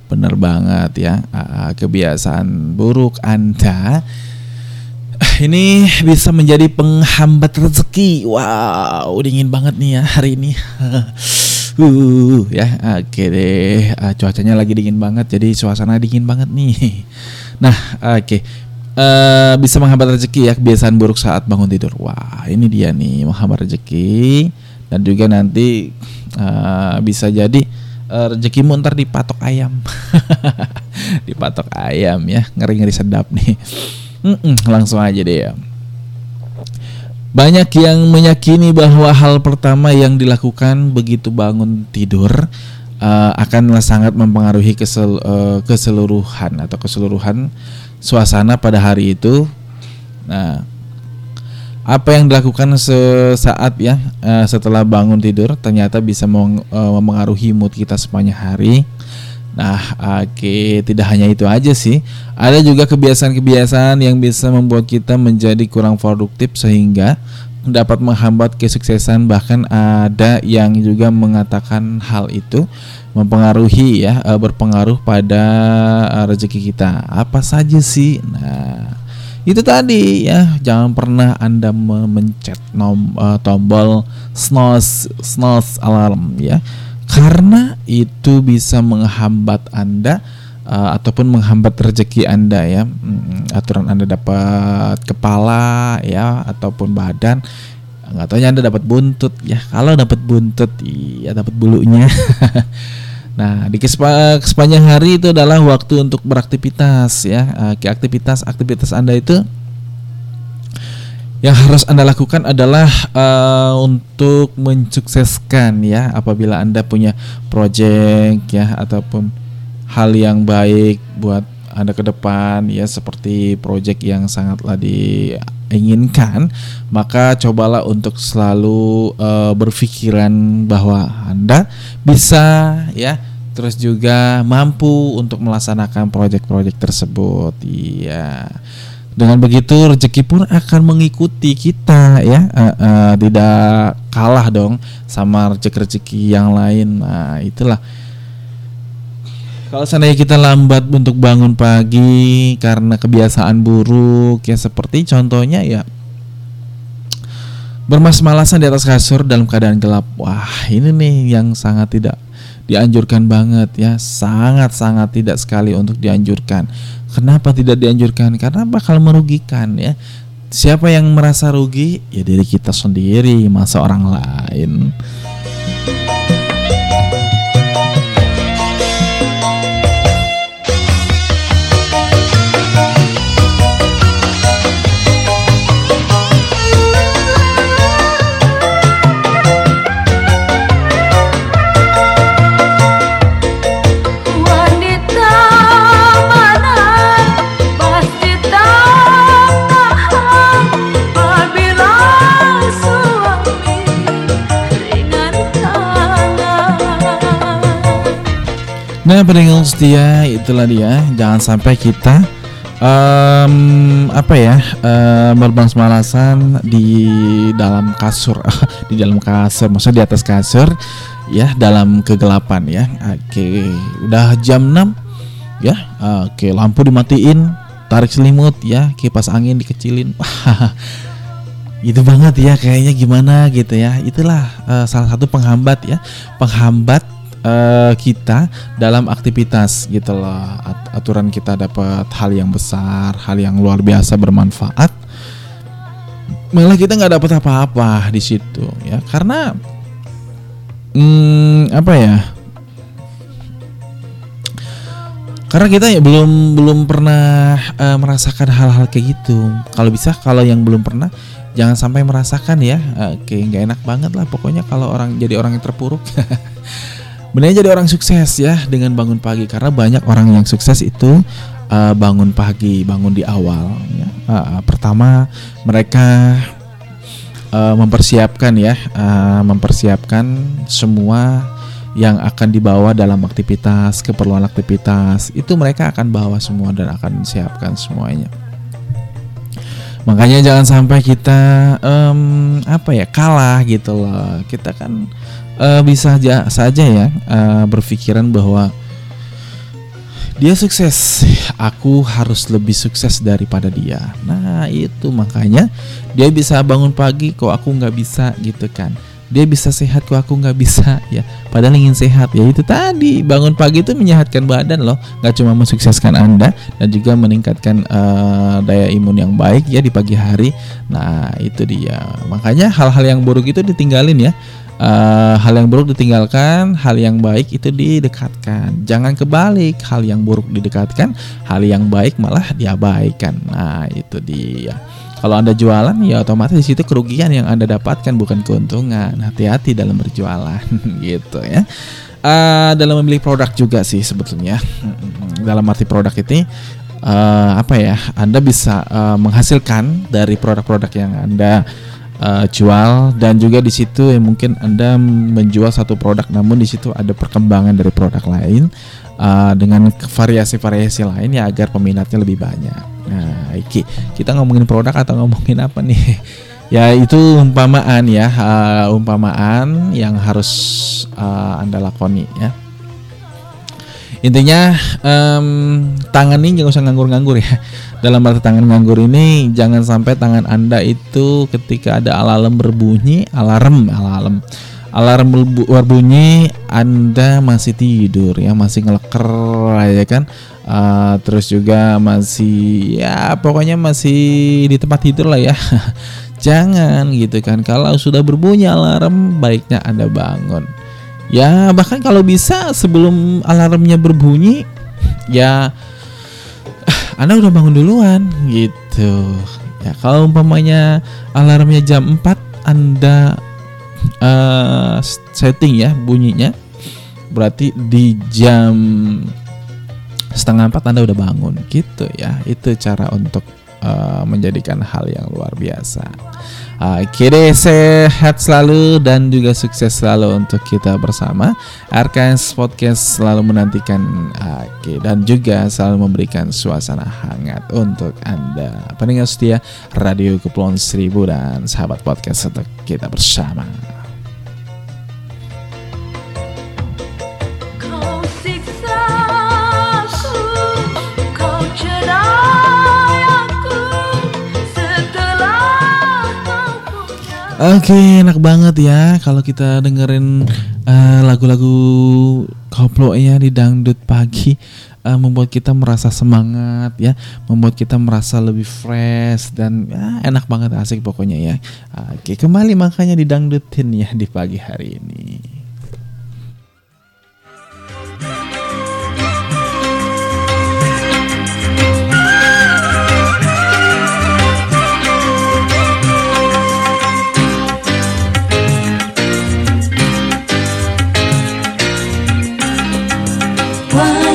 Bener banget ya, kebiasaan buruk Anda ini bisa menjadi penghambat rezeki. Wow, dingin banget nih ya hari ini. *laughs* Uh, ya, oke deh. Uh, cuacanya lagi dingin banget, jadi suasana dingin banget nih. Nah, oke. Okay. Uh, bisa menghambat rezeki ya kebiasaan buruk saat bangun tidur. Wah, ini dia nih menghambat rezeki dan juga nanti uh, bisa jadi uh, rezekimu ntar dipatok ayam. *laughs* dipatok ayam ya, ngeri-ngeri sedap nih. Mm -mm, langsung aja deh ya. Banyak yang meyakini bahwa hal pertama yang dilakukan begitu bangun tidur uh, akanlah sangat mempengaruhi kesel, uh, keseluruhan atau keseluruhan suasana pada hari itu. Nah, apa yang dilakukan sesaat ya uh, setelah bangun tidur ternyata bisa mempengaruhi mood kita sepanjang hari. Nah, oke, okay. tidak hanya itu aja sih. Ada juga kebiasaan-kebiasaan yang bisa membuat kita menjadi kurang produktif sehingga dapat menghambat kesuksesan bahkan ada yang juga mengatakan hal itu mempengaruhi ya eh, berpengaruh pada eh, rezeki kita. Apa saja sih? Nah, itu tadi ya jangan pernah anda memencet nom, uh, tombol snooze snooze alarm ya karena itu bisa menghambat Anda uh, ataupun menghambat rezeki Anda ya. Hmm, aturan Anda dapat kepala ya ataupun badan nggak tahu Anda dapat buntut ya. Kalau dapat buntut ya dapat bulunya. *laughs* nah, di sepanjang hari itu adalah waktu untuk beraktivitas ya. Uh, aktivitas aktivitas Anda itu yang harus Anda lakukan adalah uh, untuk mensukseskan ya apabila Anda punya project ya ataupun hal yang baik buat Anda ke depan ya seperti project yang sangatlah diinginkan maka cobalah untuk selalu uh, berpikiran bahwa Anda bisa ya terus juga mampu untuk melaksanakan proyek-proyek tersebut. Iya dengan begitu rezeki pun akan mengikuti kita ya, uh, uh, tidak kalah dong sama rezeki-rezeki yang lain. Nah, itulah. Kalau seandainya kita lambat untuk bangun pagi karena kebiasaan buruk ya seperti contohnya ya bermas-malasan di atas kasur dalam keadaan gelap. Wah, ini nih yang sangat tidak dianjurkan banget ya, sangat-sangat tidak sekali untuk dianjurkan. Kenapa tidak dianjurkan? Karena bakal merugikan ya. Siapa yang merasa rugi? Ya diri kita sendiri, masa orang lain. Nah pendengar setia itulah dia. Jangan sampai kita um, Apa ya um, Berbangsa malasan di dalam kasur. *laughs* Di dalam kasur Maksudnya di atas kasur Ya dalam kegelapan ya. Oke Udah jam 6 Ya. Oke lampu dimatiin Tarik selimut ya. Kipas angin dikecilin. *laughs* Itu banget ya kayaknya gimana gitu ya. Itulah uh, salah satu penghambat ya. Penghambat eh, kita dalam aktivitas gitu loh. At- aturan kita dapat hal yang besar, hal yang luar biasa bermanfaat. Malah kita nggak dapat apa-apa di situ ya karena hmm, apa ya? Karena kita ya belum belum pernah eh, merasakan hal-hal kayak gitu. Kalau bisa kalau yang belum pernah jangan sampai merasakan ya. Oke, nggak enak banget lah pokoknya kalau orang jadi orang yang terpuruk. *laughs* Benar jadi orang sukses ya dengan bangun pagi karena banyak orang yang sukses itu eh, bangun pagi, bangun di awal ya. Eh, pertama mereka eh, mempersiapkan ya, eh, mempersiapkan semua yang akan dibawa dalam aktivitas, keperluan aktivitas, itu mereka akan bawa semua dan akan siapkan semuanya. Makanya jangan sampai kita em, apa ya kalah gitu loh. Kita kan eh, bisa aja saja ya eh, berpikiran bahwa dia sukses, aku harus lebih sukses daripada dia. Nah itu makanya dia bisa bangun pagi, kok aku nggak bisa gitu kan. Dia bisa sehat kok aku nggak bisa ya. Padahal ingin sehat ya itu tadi. Bangun pagi itu menyehatkan badan loh. Nggak cuma mensukseskan anda dan juga meningkatkan eh, daya imun yang baik ya di pagi hari. Nah itu dia. Makanya hal-hal yang buruk itu ditinggalin ya Eh, hal yang buruk ditinggalkan hal yang baik itu didekatkan jangan kebalik hal yang buruk didekatkan hal yang baik malah diabaikan nah itu dia kalau Anda jualan ya otomatis di situ kerugian yang Anda dapatkan bukan keuntungan. Hati-hati dalam berjualan *laughs* gitu ya. Eh, dalam memilih produk juga sih sebetulnya. Dalam arti produk ini eh, apa ya? Anda bisa eh, menghasilkan dari produk-produk yang Anda eh, jual dan juga di situ ya mungkin Anda menjual satu produk namun di situ ada perkembangan dari produk lain eh, dengan variasi-variasi lain ya agar peminatnya lebih banyak. Nah, Iki, kita ngomongin produk atau ngomongin apa nih? *laughs* Ya itu umpamaan ya, uh, umpamaan yang harus uh, anda lakoni ya. Intinya em, tangan ini jangan usah nganggur-nganggur ya. Dalam arti tangan nganggur ini jangan sampai tangan anda itu ketika ada alarm berbunyi, alarm, alarm, alarm berbu- berbunyi, anda masih tidur ya, masih ngeleker aja kan. Uh, terus juga masih ya pokoknya masih di tempat tidur lah ya *laughs* jangan gitu kan kalau sudah berbunyi alarm baiknya anda bangun ya bahkan kalau bisa sebelum alarmnya berbunyi ya anda udah bangun duluan gitu. Ya kalau umpamanya alarmnya jam 4 anda eh, setting ya bunyinya berarti di jam setengah empat anda udah bangun gitu ya. Itu cara untuk uh, menjadikan hal yang luar biasa Oke deh sehat selalu dan juga sukses selalu untuk kita bersama. RKS Podcast selalu menantikan oke dan juga selalu memberikan suasana hangat untuk anda. Pendengar setia Radio Kepulauan Seribu dan sahabat podcast untuk kita bersama Oke, enak banget ya kalau kita dengerin eh, lagu-lagu koplo ya di dangdut pagi eh, membuat kita merasa semangat ya, membuat kita merasa lebih fresh dan ya, enak banget asik pokoknya ya. Oke, kembali makanya didangdutin ya di pagi hari ini.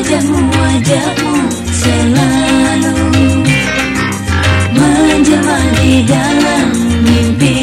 Wajahmu, wajahmu selalu menjelma di dalam mimpiku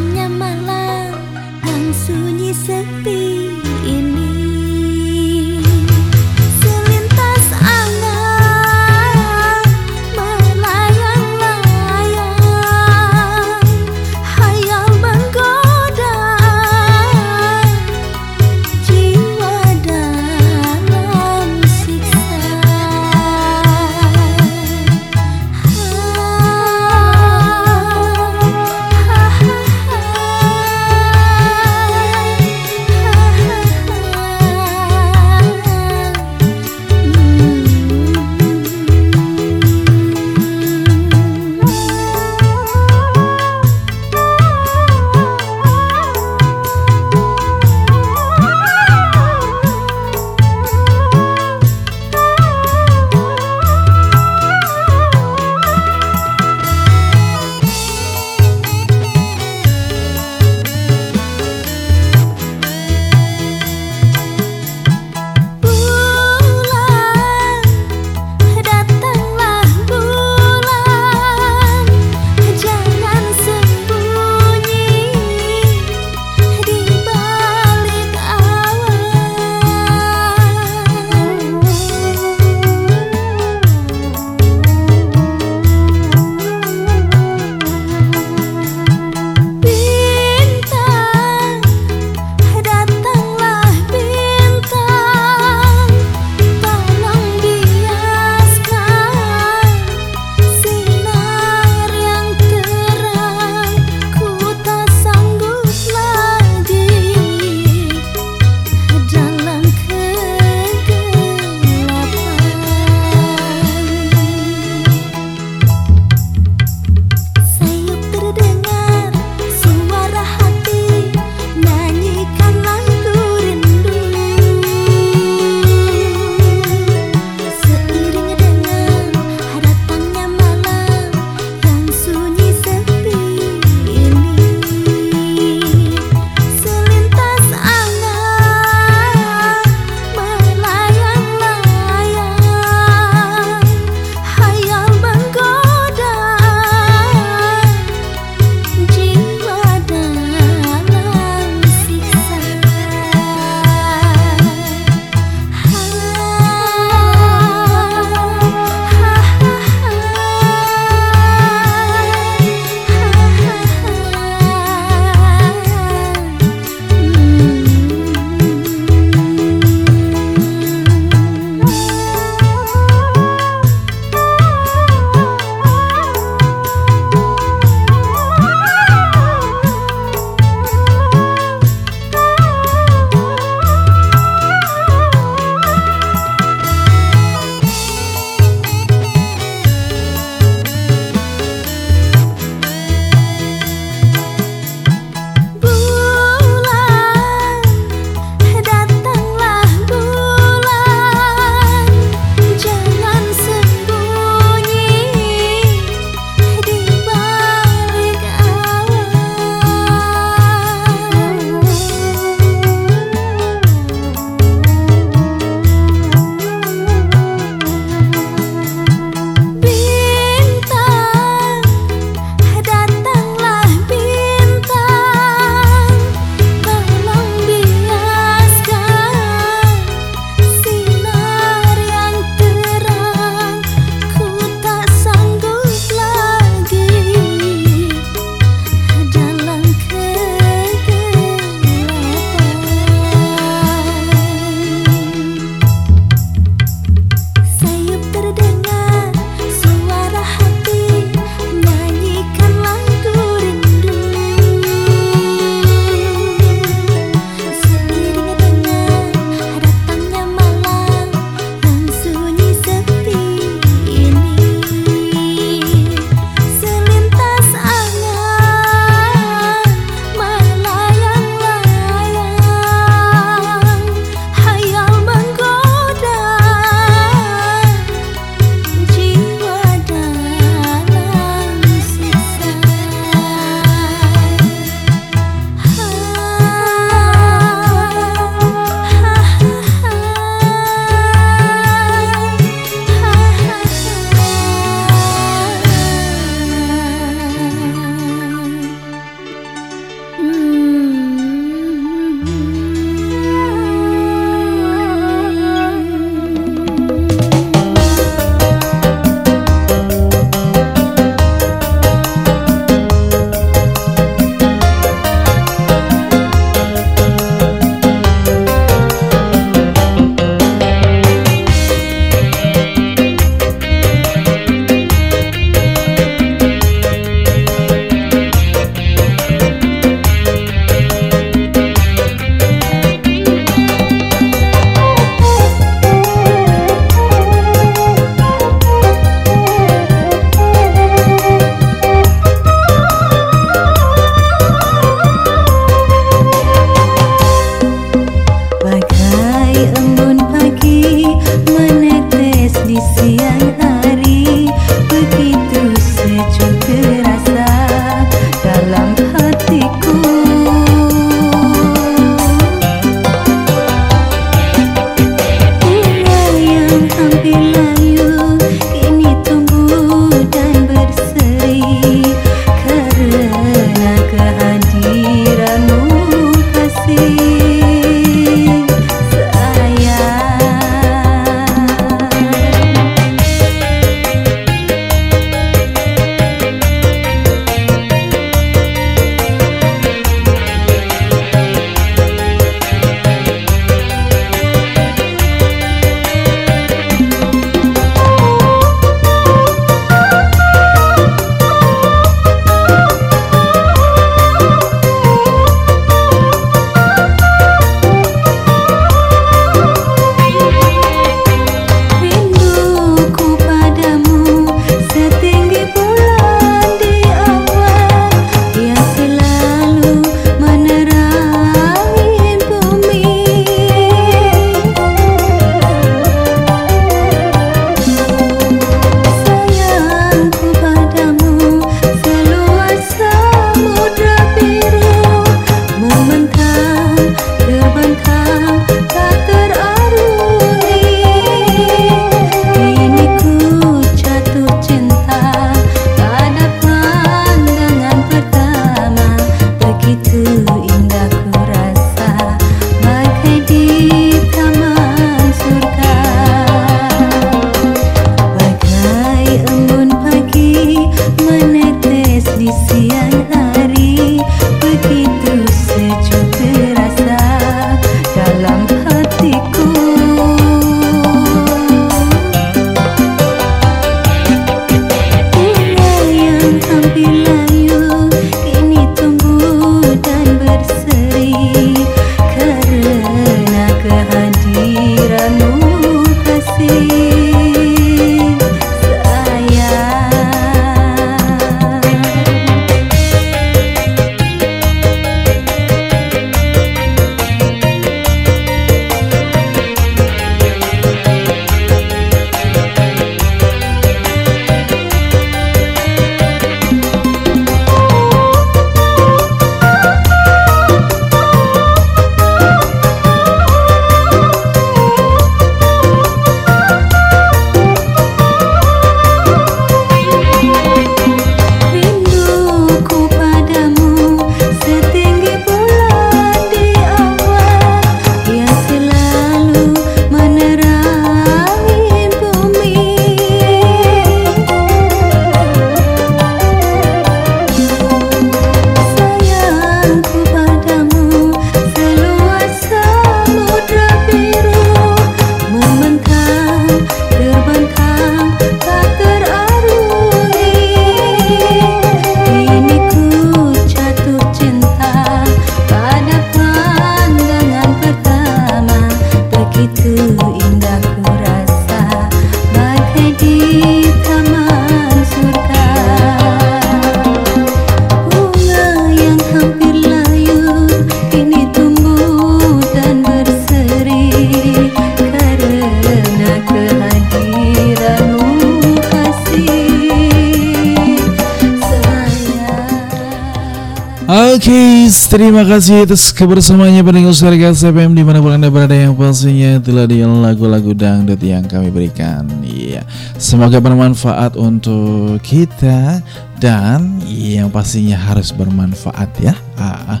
terima kasih atas kebersamaannya pendengar Surga SFM di mana pun anda berada yang pastinya telah di lagu-lagu dangdut yang kami berikan. Iya, semoga bermanfaat untuk kita dan yang pastinya harus bermanfaat ya. Ah, ah.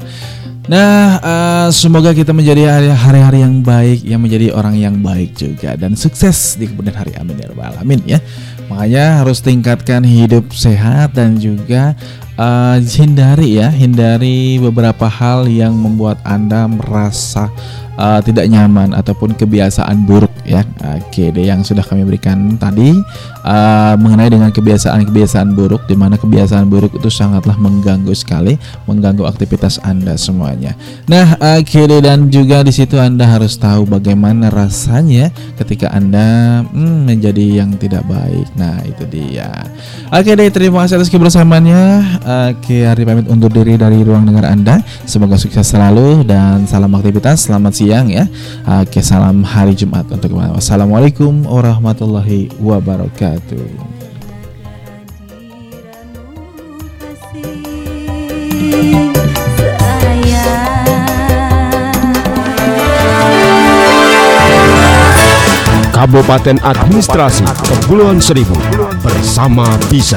Nah, eh, semoga kita menjadi hari- hari-hari yang baik, yang menjadi orang yang baik juga dan sukses di kemudian hari. Amin ya rabbal alamin ya. Makanya harus tingkatkan hidup sehat dan juga eh, hindari ya, hindari beberapa hal yang membuat Anda merasa eh, tidak nyaman ataupun kebiasaan buruk ya. Oke deh yang sudah kami berikan tadi eh, mengenai dengan kebiasaan-kebiasaan buruk di mana kebiasaan buruk itu sangatlah mengganggu sekali, mengganggu aktivitas Anda semuanya. Nah, deh dan juga di situ Anda harus tahu bagaimana rasanya ketika Anda hmm, menjadi yang tidak baik. Nah, itu dia. Oke deh, terima kasih atas kebersamaannya. Oke, hari pamit undur diri dari ruang dengar Anda. Semoga sukses selalu dan salam aktivitas. Selamat siang ya. Oke, salam hari Jumat untuk ke mana. Wassalamualaikum warahmatullahi wabarakatuh. Kabupaten Administrasi Kepulauan Seribu bersama Bisa.